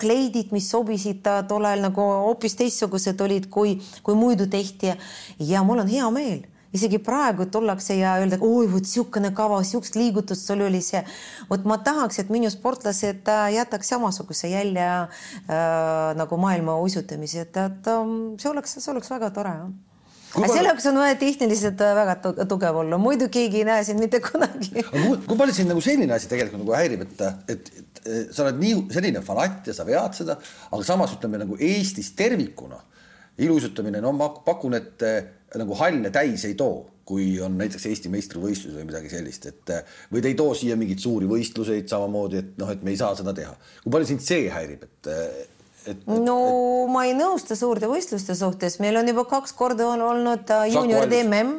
kleidid, mis sobisid tollal nagu hoopis teistsugused olid, kui, kui muidu tehti. ja mul on hea meel isegi praegu tullakse ja öelda, oi, vot niisugune kava, niisugust liigutust sul oli see. vot ma tahaks, et minu sportlased äh, jätaks samasuguse jälje äh, nagu maailma uisutamise, et, et ähm, see oleks, see oleks väga tore aga selle jaoks on vaja tehniliselt äh, väga tugev olla, muidu keegi ei näe sind mitte *laughs* kunagi. kui palju sind nagu selline asi tegelikult nagu häirib, et, et, et sa oled nii selline fanatt ja sa vead seda, aga samas ütleme nagu Eestis tervikuna ilusutamine, no ma pakun, et äh, nagu halle täis ei too, kui on näiteks Eesti meistrivõistlus või midagi sellist, et äh, või te ei too siia mingeid suuri võistluseid samamoodi, et noh, et me ei saa seda teha. kui palju sind see häirib, et et, et, no et... ma ei nõustu suurte võistluste suhtes, meil on juba kaks korda on olnud äh, juunioride mm,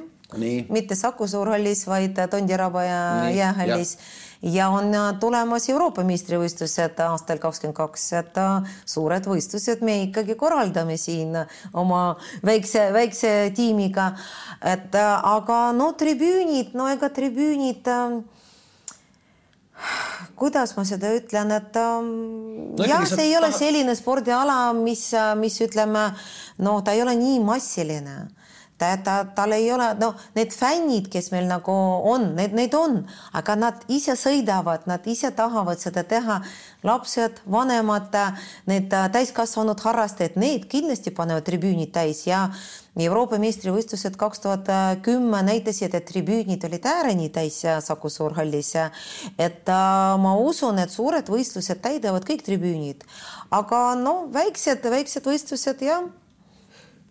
mitte Saku Suurhallis, vaid äh, Tondiraba ja Nii, jäähallis. Ja. ja on äh, tulemas Euroopa meistrivõistlused aastal kakskümmend kaks, et suured võistlused me ikkagi korraldame siin oma väikse, väikse tiimiga. et aga no tribüünid, no ega tribüünid äh, kuidas ma seda ütlen, et ähm, no, jah, see ei ole selline spordiala, mis, mis ütleme, no ta ei ole nii massiline ta, ta, tal ei ole, no need fännid, kes meil nagu on, need, neid on, aga nad ise sõidavad, nad ise tahavad seda teha. lapsed, vanemad, need täiskasvanud harrastajad, need kindlasti panevad tribüünid täis ja Euroopa meistrivõistlused kaks tuhat kümme näitasid, et tribüünid olid ääreni täis Saku Suurhallis. et äh, ma usun, et suured võistlused täidavad kõik tribüünid, aga no väiksed, väiksed võistlused jah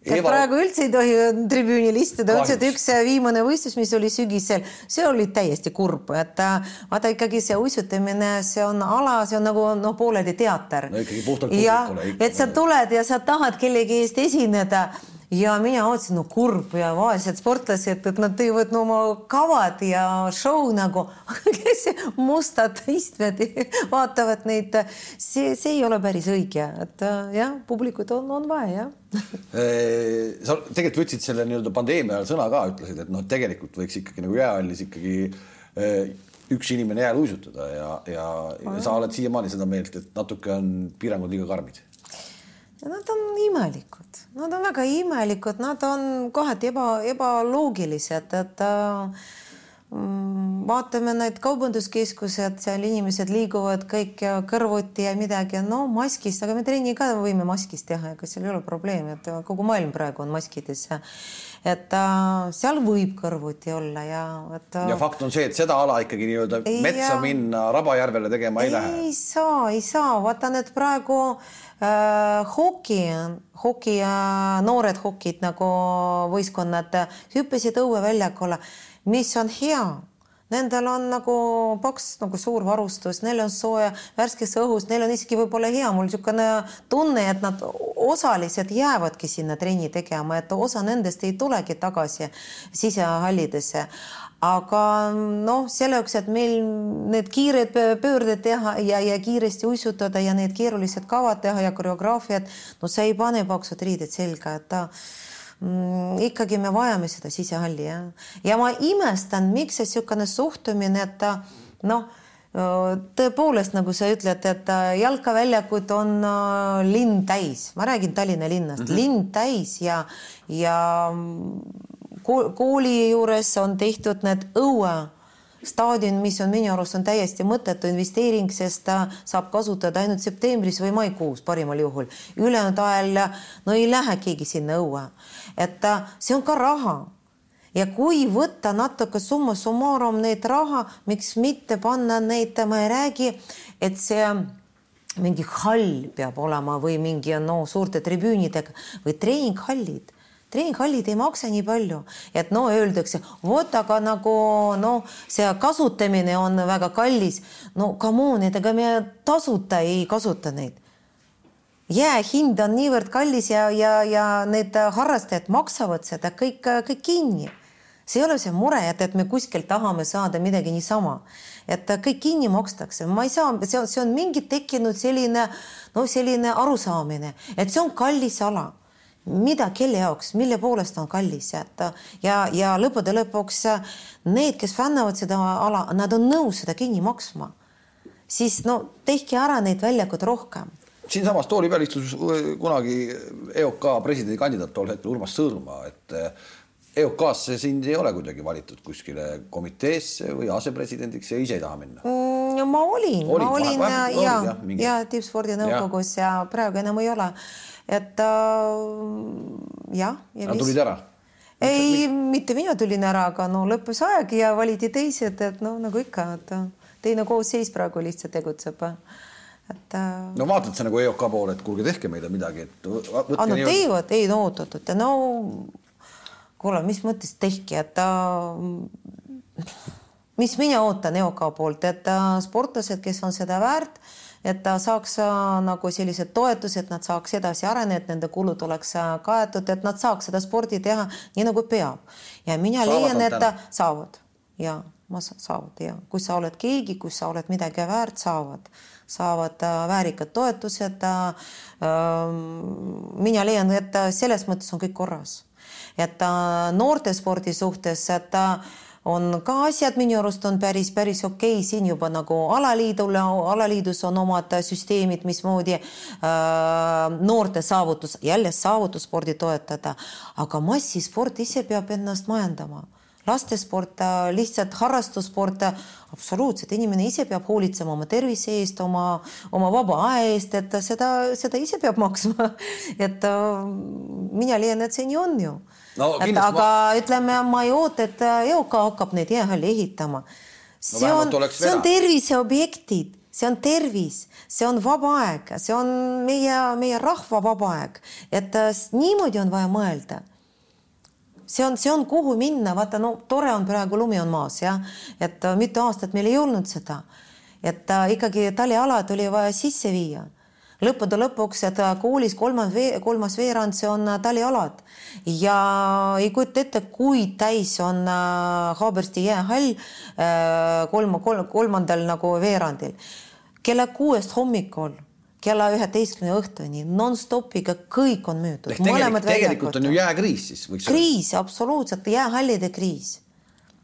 Eva... praegu üldse ei tohi tribüünil istuda, üldse, üks viimane võistlus, mis oli sügisel, see oli täiesti kurb, et äh, vaata ikkagi see uisutamine, see on ala, see on nagu noh, pooleldi teater. no ikkagi puhtalt publikule. et sa tuled ja sa tahad kellegi eest esineda ja mina ootasin, no kurb ja vaesed sportlased, et nad teevad no oma kavad ja show nagu, *laughs* kes mustad istmed *laughs* vaatavad neid, see, see ei ole päris õige, et äh, jah, publikut on, on vaja jah. *laughs* Sa tegelikult võtsid selle nii-öelda pandeemia ajal sõna ka, ütlesid, et noh, tegelikult võiks ikkagi nagu jäähallis ikkagi üks inimene jääl uisutada ja, ja, ja sa oled siiamaani seda meelt, et natuke on piirangud liiga karmid Nad on imelikud, nad on väga imelikud, nad on kohati eba, ebaloogilised, et äh, vaatame need kaubanduskeskused, seal inimesed liiguvad kõik kõrvuti ja midagi, no maskist, aga me trenni ka võime maskist teha, ega seal ei ole probleemi, et kogu maailm praegu on maskides ja et äh, seal võib kõrvuti olla ja et äh,. ja fakt on see, et seda ala ikkagi nii-öelda metsa ja... minna Rabajärvele tegema ei, ei lähe. ei saa, ei saa, vaata need praegu hoki, hoki, noored hokid nagu võistkonnad hüppasid õueväljakule, mis on hea? Nendel on nagu paks nagu suur varustus, neil on sooja värskes õhus, neil on isegi võib-olla hea, mul niisugune tunne, et nad osaliselt jäävadki sinna trenni tegema, et osa nendest ei tulegi tagasi sisehallidesse aga noh, selle jaoks, et meil need kiired pöörded teha ja, ja kiiresti uisutada ja need keerulised kavad teha ja koreograafiad, no sa ei pane paksud riided selga, et ta mm, ikkagi me vajame seda sisehalli jah. ja ma imestan, miks see niisugune suhtumine, et noh, tõepoolest, nagu sa ütled, et jalkaväljakud on äh, linn täis, ma räägin Tallinna linnast mm, -hmm. linn täis ja, ja kooli juures on tehtud need õue staadion, mis on minu arust on täiesti mõttetu investeering, sest ta saab kasutada ainult septembris või maikuus parimal juhul. ülejäänud ajal no ei lähe keegi sinna õue. et see on ka raha. ja kui võtta natuke summa summarum neid raha, miks mitte panna neid, ma ei räägi, et see mingi hall peab olema või mingi no suurte tribüünidega või treeninghallid treeninghallid ei maksa nii palju, et no öeldakse, vot aga nagu noh, see kasutamine on väga kallis. no come on, et ega me tasuta ei kasuta neid. jää hind on niivõrd kallis ja, ja, ja need harrastajad maksavad seda kõik, kõik kinni. see ei ole see mure, et, et me kuskilt tahame saada midagi niisama, et kõik kinni makstakse, ma ei saa, see on, see on mingi tekkinud selline, no selline arusaamine, et see on kallis ala mida, kelle jaoks, mille poolest on kallis jätta ja, ja lõppude lõpuks need, kes fännavad seda ala, nad on nõus seda kinni maksma. siis no tehke ära neid väljakuid rohkem. siinsamas tooli peal istus kunagi EOK presidendikandidaat tol hetkel Urmas Sõõrumaa, et EOK-sse sind ei ole kuidagi valitud kuskile komiteesse või asepresidendiks ja ise ei taha minna mm,? ma olin, ma olin ja, ja, ja tippspordi nõukogus ja. ja praegu enam ei ole et äh, jah. Nad tulid ära? ei, mitte mina tulin ära, aga no lõppes aeg ja valiti teised, et noh, nagu ikka, et teine koosseis praegu lihtsalt tegutseb et. Äh, no vaatad sa nagu EOK poole, et kuulge, tehke meile midagi, et. Ah, no teevad, ei no oot-oot, no kuule, mis mõttes tehke, et ta mis mina ootan EOK poolt, et sportlased, kes on seda väärt et ta saaks äh, nagu sellised toetused, nad saaks edasi areneda, et nende kulud oleks äh, kaetud, et nad saaks seda spordi teha nii nagu peab. ja mina saavad leian, et täna. saavad ja ma saavad ja kui sa oled keegi, kui sa oled midagi väärt, saavad, saavad äh, väärikad toetused äh,. äh mina leian, et selles mõttes on kõik korras, et noortespordi suhtes, et on ka asjad minu arust on päris, päris okei okay., siin juba nagu alaliidul, alaliidus on omad süsteemid, mismoodi äh, noorte saavutus, jälle saavutusspordi toetada, aga massisport ise peab ennast majandama lastesport, lihtsalt harrastussport, absoluutselt, inimene ise peab hoolitsema oma tervise eest, oma, oma vaba aja eest, et seda, seda ise peab *laughs* maksma. et äh, mina leian, et see nii on ju no,. et aga ma... ütleme, ma ei oota, et EOK hakkab neid jäähalli ehitama. see no, on, see on terviseobjektid. See on tervis, see on vaba aeg, see on meie, meie rahva vaba aeg, et äh, niimoodi on vaja mõelda. See on, see on, kuhu minna, vaata, no tore on praegu lumi on maas jah, et äh, mitu aastat meil ei olnud seda, et äh, ikkagi talialad oli vaja sisse viia. Lõppude lõpuks, et äh, koolis kolmas kolmas veerand, see on talialad ja ei kujuta ette, kui täis on Haabersti jäähall kolm, kolm, kolmandal nagu veerandil. kella kuuest hommikul kella üheteistkümne õhtuni nonstopiga, kõik on müüdud. tegelikult, tegelikult on ju jääkriis siis kriis, absoluutselt jäähallide kriis.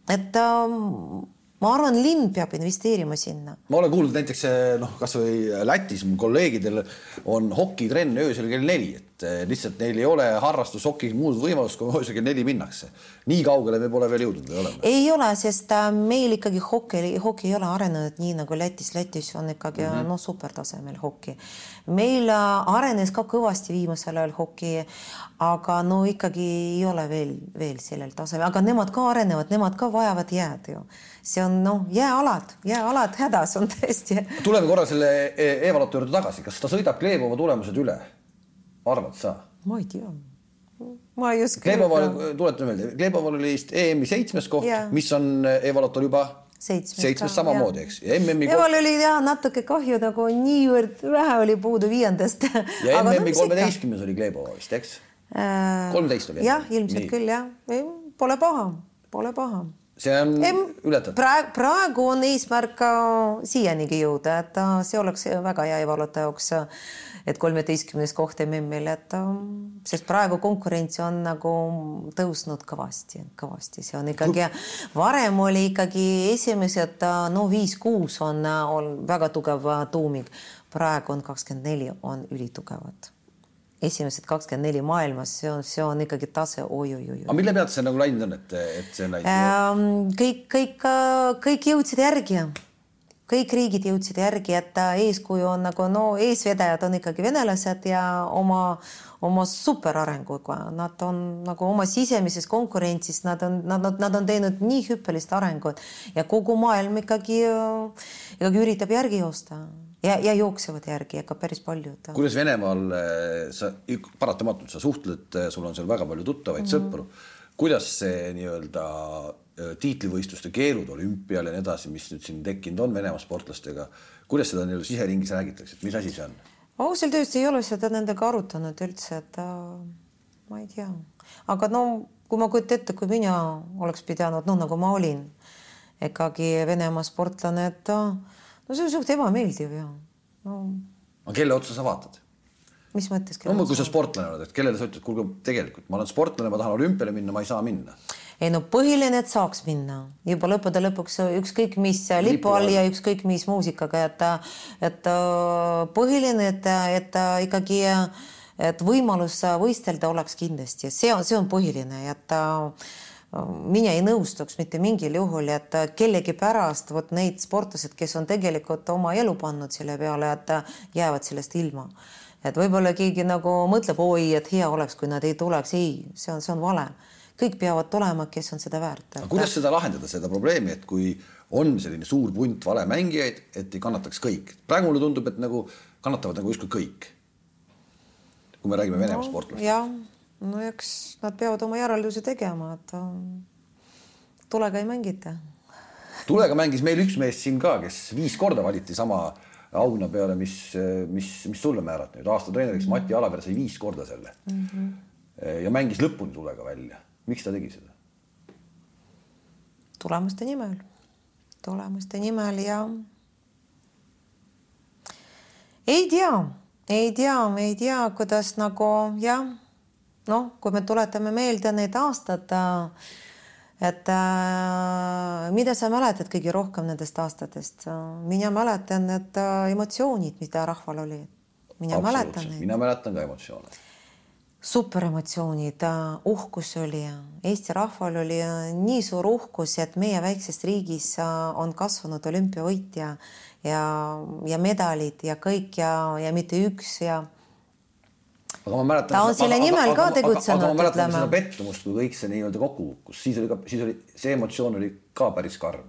et ähm, ma arvan, linn peab investeerima sinna. ma olen kuulnud näiteks noh, kasvõi Lätis kolleegidel on hokitrenn öösel kell neli, et et eh, lihtsalt neil ei ole harrastushoki muud võimalust, kui öösel kell neli minnakse. nii kaugele me pole veel jõudnud või oleme? ei ole, sest äh, meil ikkagi hoki, hoki ei ole arenenud nii nagu Lätis. Lätis on ikkagi mm -hmm. noh, supertasemel hoki. meil äh, arenes ka kõvasti viimasel ajal hoki, aga no ikkagi ei ole veel, veel sellel tasemel, aga nemad ka arenevad, nemad ka vajavad jääd ju. see on noh, jääalad, jääalad hädas on tõesti. tuleme korra selle e-, Eva Lotto juurde tagasi, kas ta sõidab Kleebova tulemused üle? Arvad sa? ma ei tea ma ei oska. Kleeboval, tuletame meelde, Kleeboval oli vist EM-i seitsmes koht yeah., mis on Evalotol juba seitsmes, seitsmes samamoodi, eks. Eval oli jah natuke kahju, nagu niivõrd vähe oli puudu viiendast. ja *laughs* MM-i kolmeteistkümnes oli Kleebova vist, eks? Äh, kolmteist oli. jah, ilmselt Nii. küll jah, pole paha, pole paha see on ületatud. praegu, praegu on eesmärk ka siianigi jõuda, et see oleks väga hea Evalota jaoks et kolmeteistkümnes koht MM-il, et ähm, sest praegu konkurents on nagu tõusnud kõvasti, kõvasti, see on ikkagi, varem oli ikkagi esimesed no viis-kuus on, on väga tugev tuumik, praegu on kakskümmend neli, on ülitugevad esimesed kakskümmend neli maailmas, see on, see on ikkagi tase oi-oi-oi. aga mille pealt see nagu läinud on, et, et see läinud ähm,? kõik, kõik, kõik jõudsid järgi kõik riigid jõudsid järgi, et eeskuju on nagu no eesvedajad on ikkagi venelased ja oma, oma superarenguga, nad on nagu oma sisemises konkurentsis, nad on, nad, nad, nad on teinud nii hüppelist arengut ja kogu maailm ikkagi, ikkagi üritab järgi joosta ja, ja jooksevad järgi ikka päris paljud. kuidas Venemaal sa paratamatult sa suhtled, sul on seal väga palju tuttavaid mm -hmm. sõpru, kuidas see nii-öelda Äh, tiitlivõistluste keelud olümpial ja nii edasi, mis nüüd siin tekkinud on Venemaa sportlastega. kuidas seda nii-öelda siseringis räägitakse, et mis asi see on? ausalt öeldes ei ole seda nendega arutanud üldse, et äh, ma ei tea, aga no kui ma kujutan ette, kui mina oleks pidanud, noh nagu ma olin ikkagi Venemaa sportlane, et äh, no see on suht ebameeldiv ju. No.. aga kelle otsa sa vaatad? mis mõttes? no kui sa sportlane oled, et kellele sa ütled, kuulge, tegelikult ma olen sportlane, ma tahan olümpiale minna, ma ei saa minna. Ei no põhiline, et saaks minna. Juba lõppude lõpuks ükskõik mis lipu all ja ükskõik mis muusikaga, et, et põhiline, et, et ikkagi, et võimalus võistelda oleks kindlasti, see on, see on põhiline, et äh, mina ei nõustuks mitte mingil juhul, et kellegi pärast vot neid sportlased, kes on tegelikult oma elu pannud selle peale, et jäävad sellest ilma. et võib-olla keegi nagu mõtleb, oi, et hea oleks, kui nad ei tuleks, ei, see on, see on vale kõik peavad tulema, kes on seda väärt kuidas seda lahendada, seda probleemi, et kui on selline suur punt valemängijaid, et ei kannataks kõik. praegu mulle tundub, et nagu kannatavad nagu justkui kõik. kui me räägime Venemaa no, sportlastest. No eks nad peavad oma järelduse tegema, et tulega ei mängita. tulega mängis meil üks mees siin ka, kes viis korda valiti sama auhinna peale, mis, mis, mis sulle määrati nüüd aasta treeneriks -hmm. Mati Alaver sai viis korda selle mm. -hmm. ja mängis lõpuni tulega välja miks ta tegi seda? tulemuste nimel, tulemuste nimel ja ei tea, ei tea, ei tea, kuidas nagu jah, noh, kui me tuletame meelde neid aastad, et äh, mida sa mäletad kõige rohkem nendest aastatest? mina mäletan need emotsioonid, mida rahval oli. mina mäletan neid. mina mäletan ka emotsioone superemotsioonid, uhkus oli, Eesti rahval oli nii suur uhkus, et meie väikses riigis on kasvanud olümpiavõitja ja, ja medalid ja kõik ja, ja mitte üks ja. Aga ma mäletan. ta on selle aga, nimel aga, ka tegutsenud. aga ma mäletan seda pettumust, kui kõik see nii-öelda kokku kukkus, siis oli ka, siis oli see emotsioon oli ka päris karm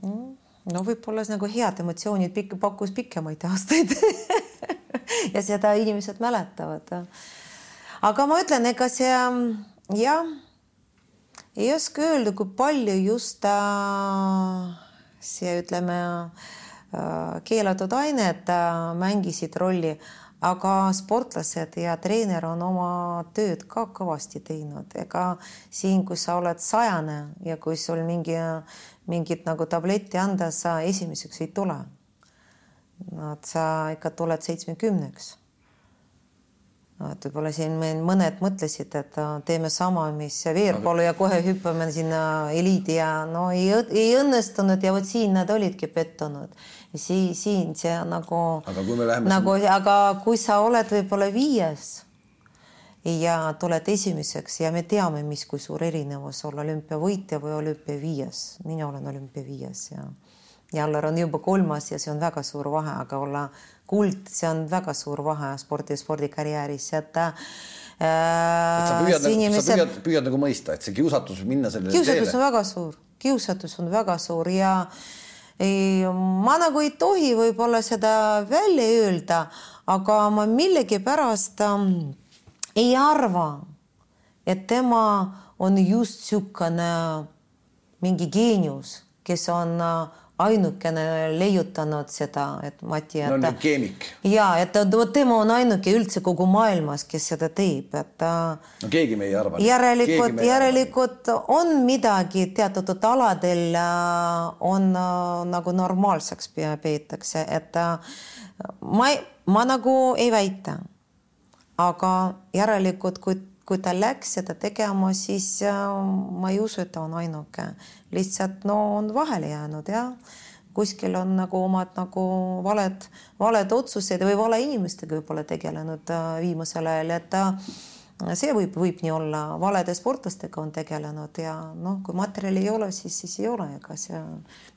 mm no võib-olla nagu head emotsioonid pikk, pakkus pikemaid aastaid *laughs* ja seda inimesed mäletavad. aga ma ütlen, ega see jah, ei oska öelda, kui palju just äh, see, ütleme äh, keelatud ained äh, mängisid rolli, aga sportlased ja treener on oma tööd ka kõvasti teinud, ega siin, kui sa oled sajane ja kui sul mingi, mingit nagu tabletti anda, sa esimeseks ei tule et sa ikka tuled seitsmekümneks. et võib-olla siin meil mõned mõtlesid, et äh, teeme sama, mis Veerpalu ja kohe hüppame sinna eliidi ja no ei, ei õnnestunud ja vot siin nad olidki pettunud. Siin, siin see nagu, nagu, aga kui sa oled võib-olla viies ja tuled esimeseks ja me teame, mis, kui suur erinevus olla olümpiavõitja või olümpiaviies. mina olen olümpiaviies ja Jallar on juba kolmas ja see on väga suur vahe, aga olla kuld, see on väga suur vahe spordi, spordikarjääris, et äh, et sa püüad, inimesed... sa püüad, püüad nagu mõista, et see kiusatus minna sellele kiusatus teele. on väga suur, kiusatus on väga suur ja ei, ma nagu ei tohi võib-olla seda välja öelda, aga ma millegipärast ähm, ei arva, et tema on just niisugune mingi geenius, kes on äh, ainukene leiutanud seda, et Mati, et no, keemik. ja et vot tema on ainuke üldse kogu maailmas, kes seda teeb, et ta. no keegi me ei arva. järelikult, järelikult on midagi teatud aladel äh, on äh, nagu normaalseks peetakse, et äh, ma, ma nagu ei väita. aga järelikult, kui kui ta läks seda tegema, siis ma ei usu, et ta on ainuke, lihtsalt no on vahele jäänud ja kuskil on nagu omad nagu valed, valed otsused või vale inimestega võib-olla tegelenud äh, viimasel ajal, et ta see võib, võib nii olla, valede sportlastega on tegelenud ja noh, kui materjali ei ole, siis, siis ei ole, ega see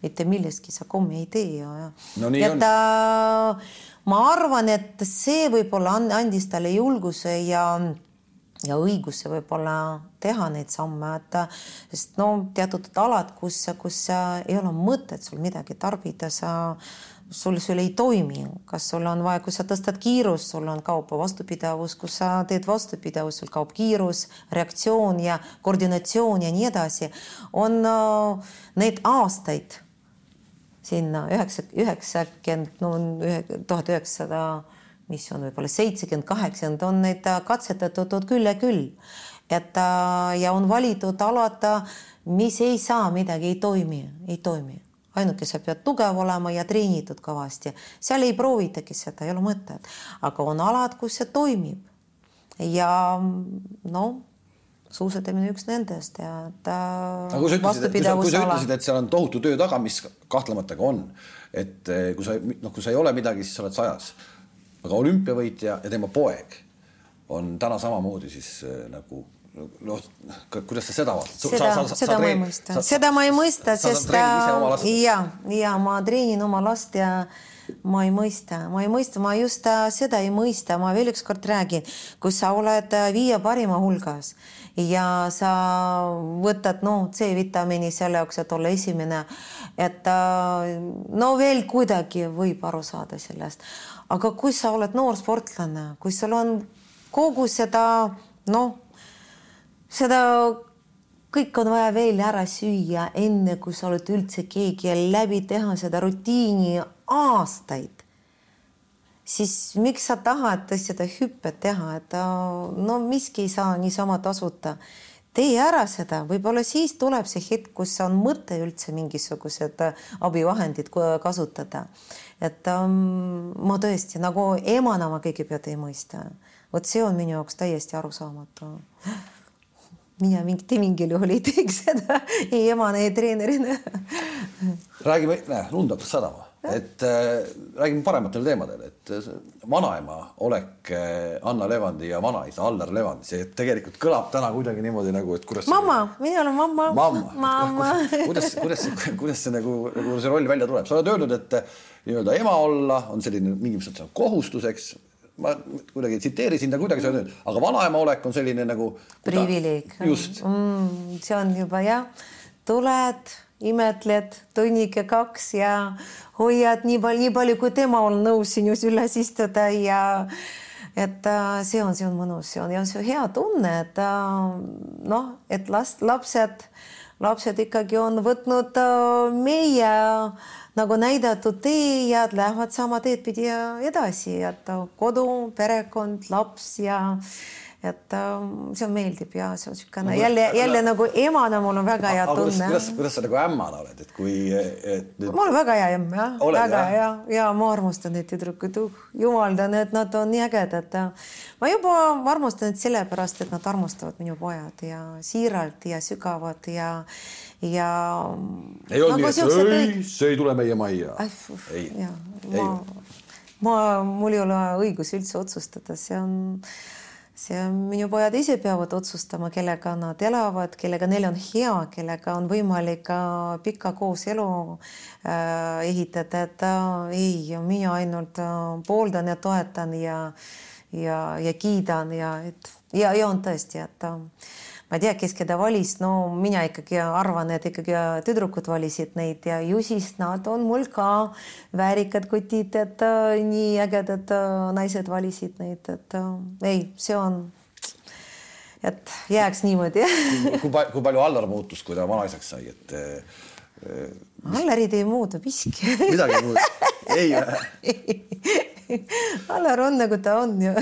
mitte millestki sa kommi ei tee ja, ja. no et, on. ma arvan, et see võib-olla andis talle julguse ja ja õiguse võib-olla teha neid samme, et sest no teatud alad, kus, kus ei ole mõtet sul midagi tarbida, sa sul, sul ei toimi, kas sul on vaja, kui sa tõstad kiirust, sul on kaob vastupidavus, kui sa teed vastupidavust, sul kaob kiirus, reaktsioon ja koordinatsioon ja nii edasi. on äh, neid aastaid sinna üheksa, üheksakümmend, no tuhat üheksasada mis on võib-olla seitsekümmend, kaheksakümmend, on neid äh, katsetatud küll ja küll. et äh, ja on valitud alad, mis ei saa midagi, ei toimi, ei toimi. ainuke, sa pead tugev olema ja treenitud kõvasti, seal ei proovitagi seda, ei ole mõtet, aga on alad, kus see toimib. ja noh suusatamine üks nendest ja ta. aga kui sa ütlesid, kui sa, kui sa ütlesid, et seal on tohutu töö taga, mis kahtlemata ka on, et eh, kui sa noh, kui sa ei ole midagi, siis sa oled sajas aga olümpiavõitja ja tema poeg on täna samamoodi siis äh, nagu noh, kuidas sa seda vaatad? seda, seda ma ei mõista, seda ma ei mõista, sest ja, ja ma treenin oma last ja ma ei mõista, ma ei mõista, ma just äh, seda ei mõista, ma veel ükskord räägin, kui sa oled äh, viie parima hulgas ja sa võtad noh, C-vitamiini selle jaoks, et olla esimene, et no veel kuidagi võib aru saada sellest aga kui sa oled noor sportlane, kui sul on kogu seda noh, seda kõik on vaja veel ära süüa, enne kui sa oled üldse keegi ja läbi teha seda rutiini aastaid, siis miks sa tahad seda hüpet teha, et no miski ei saa niisama tasuta. Tee ära seda, võib-olla siis tuleb see hetk, kus on mõte üldse mingisugused abivahendid kasutada et um, ma tõesti nagu emana ma kõigepealt ei mõista. vot see on minu jaoks täiesti arusaamatu. mina mitte mingil juhul ei teeks seda ei emana, ei treenerina räägime, näe, lund hakkas sadama, et äh, räägime parematel teemadel, et äh, vanaema olek äh, Anna Levandi ja vanaisa Allar Levandi, see tegelikult kõlab täna kuidagi niimoodi nagu, et kuidas. mamma, mina olen mamma. mamma, *laughs* kuidas, kuidas, kuidas see nagu, nagu see roll välja tuleb, sa oled öelnud, et nii-öelda ema olla on selline mingis mõttes kohustuseks. ma kuidagi tsiteerisin ta kuidagi seda, aga vanaema olek on selline nagu. privileeg. just mm,. see on juba jah, tuled, imetled tunnike kaks ja hoiad nii palju, nii palju, kui tema on nõus sinus üles istuda ja et äh, see on, see on mõnus, see on ja see on hea tunne, et äh, noh, et last, lapsed, lapsed ikkagi on võtnud äh, meie nagu näidatud tee ja lähevad sama teed pidi edasi, et kodu, perekond, laps ja et äh, see meeldib ja see on niisugune jälle, jälle nagu emana mul on väga hea tunne. kuidas, kuidas sa nagu ämmana oled, et kui et nüüd.... mul on väga hea emm jah, väga hea ja ma armastan neid tüdrukuid uh,, jumaldan, et nad on nii ägedad. ma juba armastan neid sellepärast, et nad armastavad minu pojad ja siiralt ja sügavad ja ja. ei olnud nii, et ei, see ei tule meie majja. ei, ei. ma, mul ei ole õigus üldse otsustada, see on see on, minu pojad ise peavad otsustama, kellega nad elavad, kellega neil on hea, kellega on võimalik ka pikka kooselu äh, ehitada, et äh, ei, mina ainult äh, pooldan ja toetan ja ja, ja kiidan ja et ja, ja on tõesti, et äh, ma ei tea, kes keda valis, no mina ikkagi arvan, et ikkagi tüdrukud valisid neid ja ju siis nad on mul ka väärikad kotid, et äh, nii ägedad äh, naised valisid neid, et äh, ei, see on, et jääks niimoodi. Kui, kui palju Allar muutus, kui ta vanaisaks sai, et äh, Allarid ei muuda miski. Midagi ei muuda, ei *laughs* või? Allar on nagu ta on ju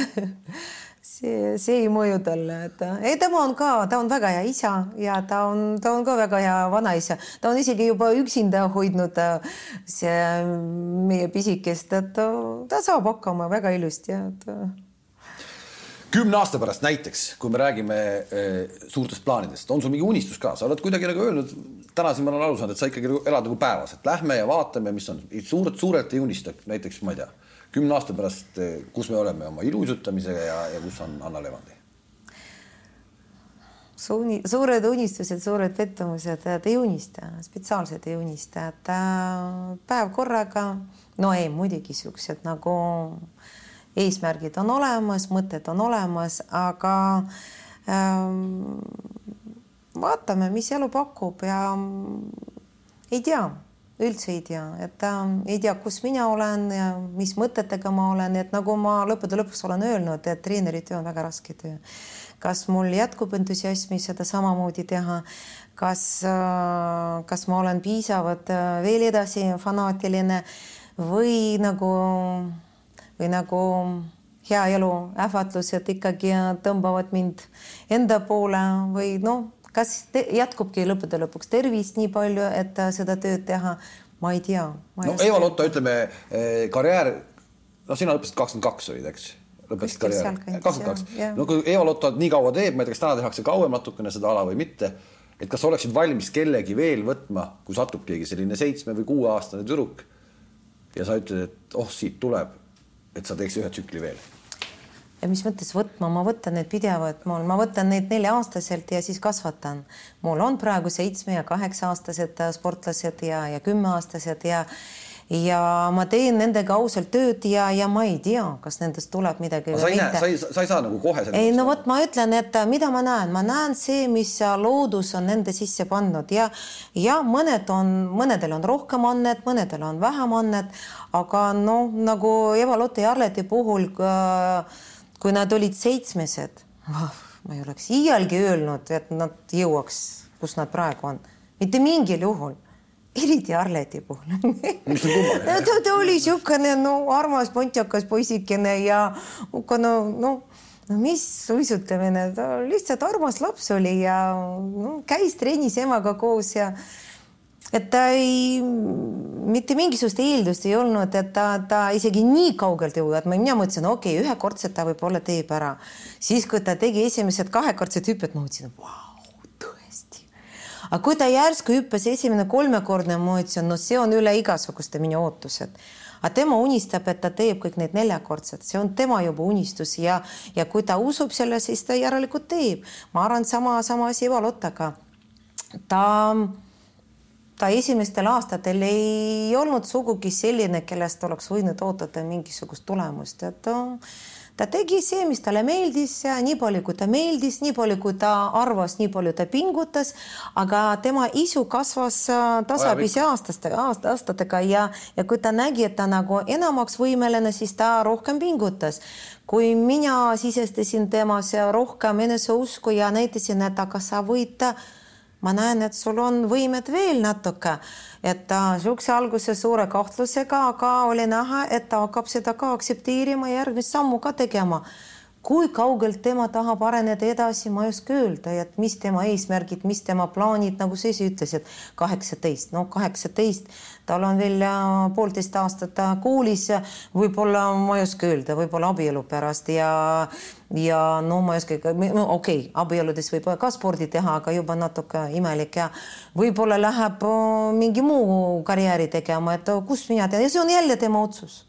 see, see ei mõju talle, et ei, tema on ka, ta on väga hea isa ja ta on, ta on ka väga hea vanaisa, ta on isegi juba üksinda hoidnud äh, see meie pisikest, et ta, ta saab hakkama väga ilusti ja et kümne aasta pärast näiteks, kui me räägime e, suurtest plaanidest, on sul mingi unistus ka, sa oled kuidagi nagu öelnud, täna siin ma olen aru saanud, et sa ikkagi elad nagu päevas, et lähme ja vaatame, mis on. Suurelt, suurelt ei unista, näiteks ma ei tea kümne aasta pärast, kus me oleme oma iluuisutamisega ja, ja kus on Anna Levandi? Suured unistused, suured pettumused, ei unista, spetsiaalselt ei unista, et päev korraga, no ei, muidugi siuksed nagu eesmärgid on olemas, mõtted on olemas, aga ähm, vaatame, mis elu pakub ja ei tea üldse ei tea, et äh, ei tea, kus mina olen ja mis mõtetega ma olen, et nagu ma lõppude lõpuks olen öelnud, et treeneri töö on väga raske töö. kas mul jätkub entusiasmi seda samamoodi teha, kas äh,, kas ma olen piisavalt äh, veel edasi fanaatiline või nagu, või nagu hea elu ähvardused ikkagi tõmbavad mind enda poole või noh kas jätkubki lõppude lõpuks tervist nii palju, et äh, seda tööd teha, ma ei tea. no Eva Lotto, ütleme eh, karjäär, no sina lõpetasid kakskümmend kaks olid, eks? lõpetasid karjääri, kakskümmend kaks. no kui Eva Lotto nii kaua teeb, ma ei tea, kas täna tehakse kauem natukene seda ala või mitte, et kas oleksid valmis kellegi veel võtma, kui satub keegi selline seitsme või kuueaastane tüdruk ja sa ütled, et oh, siit tuleb, et sa teeks ühe tsükli veel ja mis mõttes võtma, ma võtan need pidevalt, mul, ma võtan neid nelja-aastaselt ja siis kasvatan. mul on praegu seitsme ja kaheksa-aastased sportlased ja, ja kümneaastased ja ja ma teen nendega ausalt tööd ja, ja ma ei tea, kas nendest tuleb midagi. sa ei näe, sa ei, sa ei saa nagu kohe. ei no vot, ma ütlen, et mida ma näen, ma näen see, mis loodus on nende sisse pannud ja ja mõned on, mõnedel on rohkem annet, mõnedel on vähem annet, aga noh, nagu Eva-Lotte Jarleti puhul äh, kui nad olid seitsmesed, ma ei oleks iialgi öelnud, et nad jõuaks, kus nad praegu on, mitte mingil juhul. Eriti Arleti puhul. Ta, ta oli niisugune no armas pontjakas poisikene ja no, no, no mis suitsutamine, ta lihtsalt armas laps oli ja no, käis trennis emaga koos ja et ta ei, mitte mingisugust eeldust ei olnud, et ta, ta isegi nii kaugelt jõuab, mina mõtlesin, okei okay,, ühekordselt ta võib-olla teeb ära, siis kui ta tegi esimesed kahekordsed hüpped, ma mõtlesin, vau, tõesti. aga kui ta järsku hüppas esimene kolmekordne, ma mõtlesin, no see on üle igasuguste minu ootused aga tema unistab, et ta teeb kõik need neljakordsed, see on tema juba unistus ja, ja kui ta usub selle, siis ta järelikult teeb. ma arvan, sama, sama asi Eva Lottaga. ta ta esimestel aastatel ei olnud sugugi selline, kellest oleks võinud oodata mingisugust tulemust, et ta, ta tegi see, mis talle meeldis ja nii palju, kui ta meeldis, nii palju, kui ta arvas, nii palju ta pingutas, aga tema isu kasvas äh, tasapisi aastaste, aasta, aastatega ja, ja kui ta nägi, et ta nagu enamaks võimeline, siis ta rohkem pingutas. kui mina sisestasin temas rohkem eneseusku ja näitasin, et aga sa võid ma näen, et sul on võimed veel natuke, et ta niisuguse alguse suure kahtlusega, aga oli näha, et ta hakkab seda ka aktsepteerima järgmist sammu ka tegema. Kui kaugelt tema tahab areneda edasi, ma ei oska öelda, et mis tema eesmärgid, mis tema plaanid, nagu sa ise ütlesid, kaheksateist, no kaheksateist, tal on veel poolteist aastat koolis, võib-olla ma ei oska öelda, võib-olla abielu pärast ja ja no ma ei oska, no okei okay,, abieludes võib ka spordi teha, aga juba natuke imelik ja võib-olla läheb mingi muu karjääri tegema, et kust mina tean ja see on jälle tema otsus.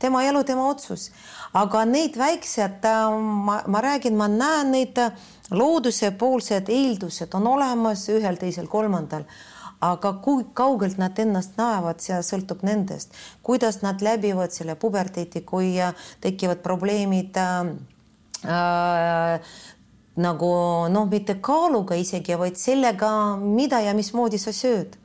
Tema elu, tema otsus. Aga neid väiksed, ma, ma räägin, ma näen neid loodusepoolsed eeldused on olemas ühel, teisel, kolmandal. Aga kui kaugelt nad ennast näevad, see sõltub nendest, kuidas nad läbivad selle puberteeti, kui äh, tekivad probleemid äh, äh, nagu noh, mitte kaaluga isegi, vaid sellega, mida ja mismoodi sa sööd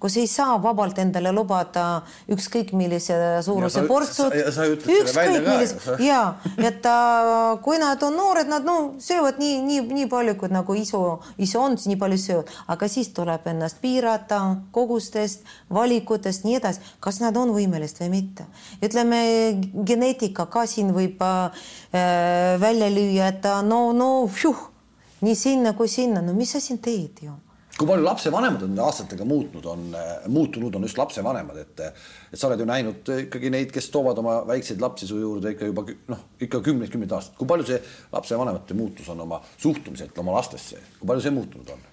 kus ei saa vabalt endale lubada ükskõik millise suuruse portsud. ükskõik millise ja, et äh, kui nad on noored, nad no söövad nii, nii, nii palju, kui nagu isu, isu on, nii palju söövad, aga siis tuleb ennast piirata kogustest, valikutest, nii edasi, kas nad on võimelised või mitte. ütleme, geneetika ka siin võib äh, välja lüüa, et no, no pjuh, nii sinna kui sinna, no mis sa siin teed ju kui palju lapsevanemad on aastatega muutnud, on muutunud, on just lapsevanemad, et et sa oled ju näinud ikkagi neid, kes toovad oma väikseid lapsi su juurde ikka juba noh, ikka kümneid-kümneid aastaid. kui palju see lapsevanemate muutus on oma suhtumiselt oma lastesse, kui palju see muutunud on?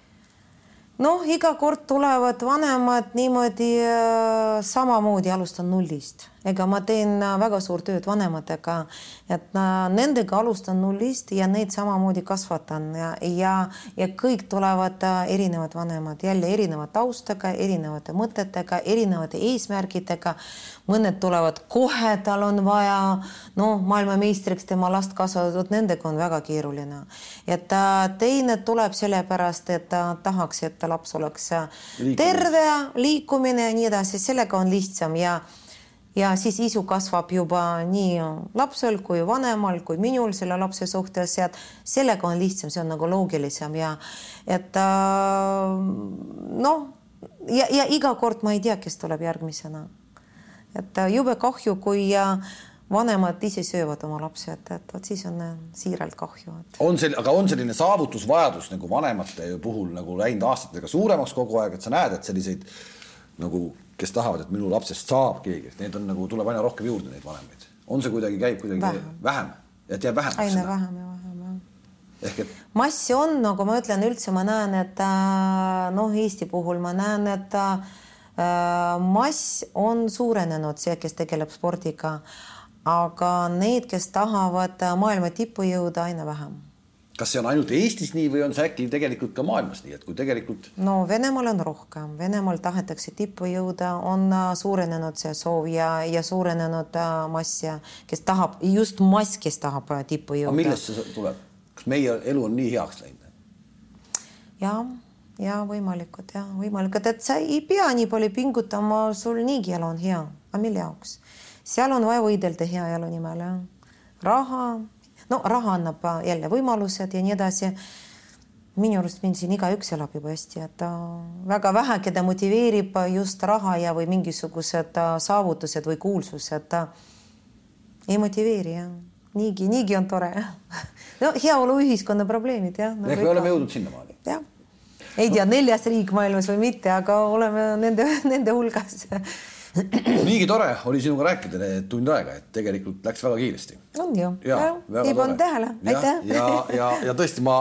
noh, iga kord tulevad vanemad niimoodi äh, samamoodi, alustan nullist ega ma teen äh, väga suurt tööd vanematega, et äh, nendega alustan nullist ja neid samamoodi kasvatan ja, ja, ja kõik tulevad äh, erinevad vanemad, jälle erineva taustaga, erinevate mõtetega, erinevate eesmärgidega. mõned tulevad kohe, tal on vaja noh, maailmameistriks tema last kasvatatud, nendega on väga keeruline. et teine tuleb sellepärast, et ta tahaks, et laps oleks liikumine. terve, liikumine ja nii edasi, sellega on lihtsam ja ja siis isu kasvab juba nii lapsel kui vanemal kui minul selle lapse suhtes ja sellega on lihtsam, see on nagu loogilisem ja et äh, noh, ja, ja iga kord ma ei tea, kes tuleb järgmisena. et äh, jube kahju, kui äh, vanemad ise söövad oma lapsi, et, et vot siis on siiralt kahju et.... on see, aga on selline saavutusvajadus nagu vanemate puhul nagu läinud aastatega suuremaks kogu aeg, et sa näed, et selliseid nagu kes tahavad, et minu lapsest saab keegi, et neid on nagu, tuleb aina rohkem juurde, neid vanemaid. on see kuidagi, käib kuidagi vähem, vähem, et jääb vähemaks? aina vähem ja vähem, jah. ehk et. massi on, nagu ma ütlen, üldse ma näen, et äh, noh, Eesti puhul ma näen, et äh, mass on suurenenud, see, kes tegeleb spordiga. aga need, kes tahavad maailma tippu jõuda, aina vähem kas see on ainult Eestis nii või on see äkki tegelikult ka maailmas nii, et kui tegelikult? no Venemaal on rohkem, Venemaal tahetakse tippu jõuda, on äh, suurenenud see soov ja, ja suurenenud äh, mass kes tahab, just mass, kes tahab äh, tippu jõuda. millest see tuleb, kas meie elu on nii heaks läinud? ja, ja võimalikud ja võimalikud, et sa ei pea nii palju pingutama, sul niigi elu on hea, aga mille jaoks? seal on vaja võidelda hea elu nimel, raha no raha annab jälle võimalused ja nii edasi. minu arust meil siin igaüks elab juba hästi, et väga vähe, keda motiveerib just raha ja, või mingisugused saavutused või kuulsused. ei motiveeri jah, niigi, niigi on tore *laughs* no heaoluühiskonna probleemid jah no,. ehk me oleme jõudnud sinnamaani. jah ei tea, neljas riik maailmas või mitte, aga oleme nende, *laughs* nende hulgas niigi tore oli sinuga rääkida need tund aega, et tegelikult läks väga kiiresti. on ju, ei pannud tähele, aitäh. ja, ja, ja, ja tõesti, ma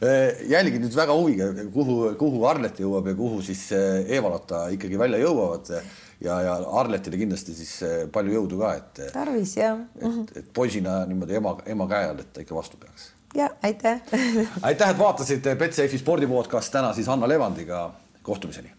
eh, jälgin nüüd väga huviga, kuhu, kuhu Arlet jõuab ja kuhu siis eh, Eva-Lotta ikkagi välja jõuavad ja, ja Arletile kindlasti siis eh, palju jõudu ka, et. tarvis jah. et, et poisina niimoodi ema, ema käe all, et ta ikka vastu peaks. ja aitäh aitäh, et vaatasite Betsafe spordi podcast täna siis Anna Levandiga. kohtumiseni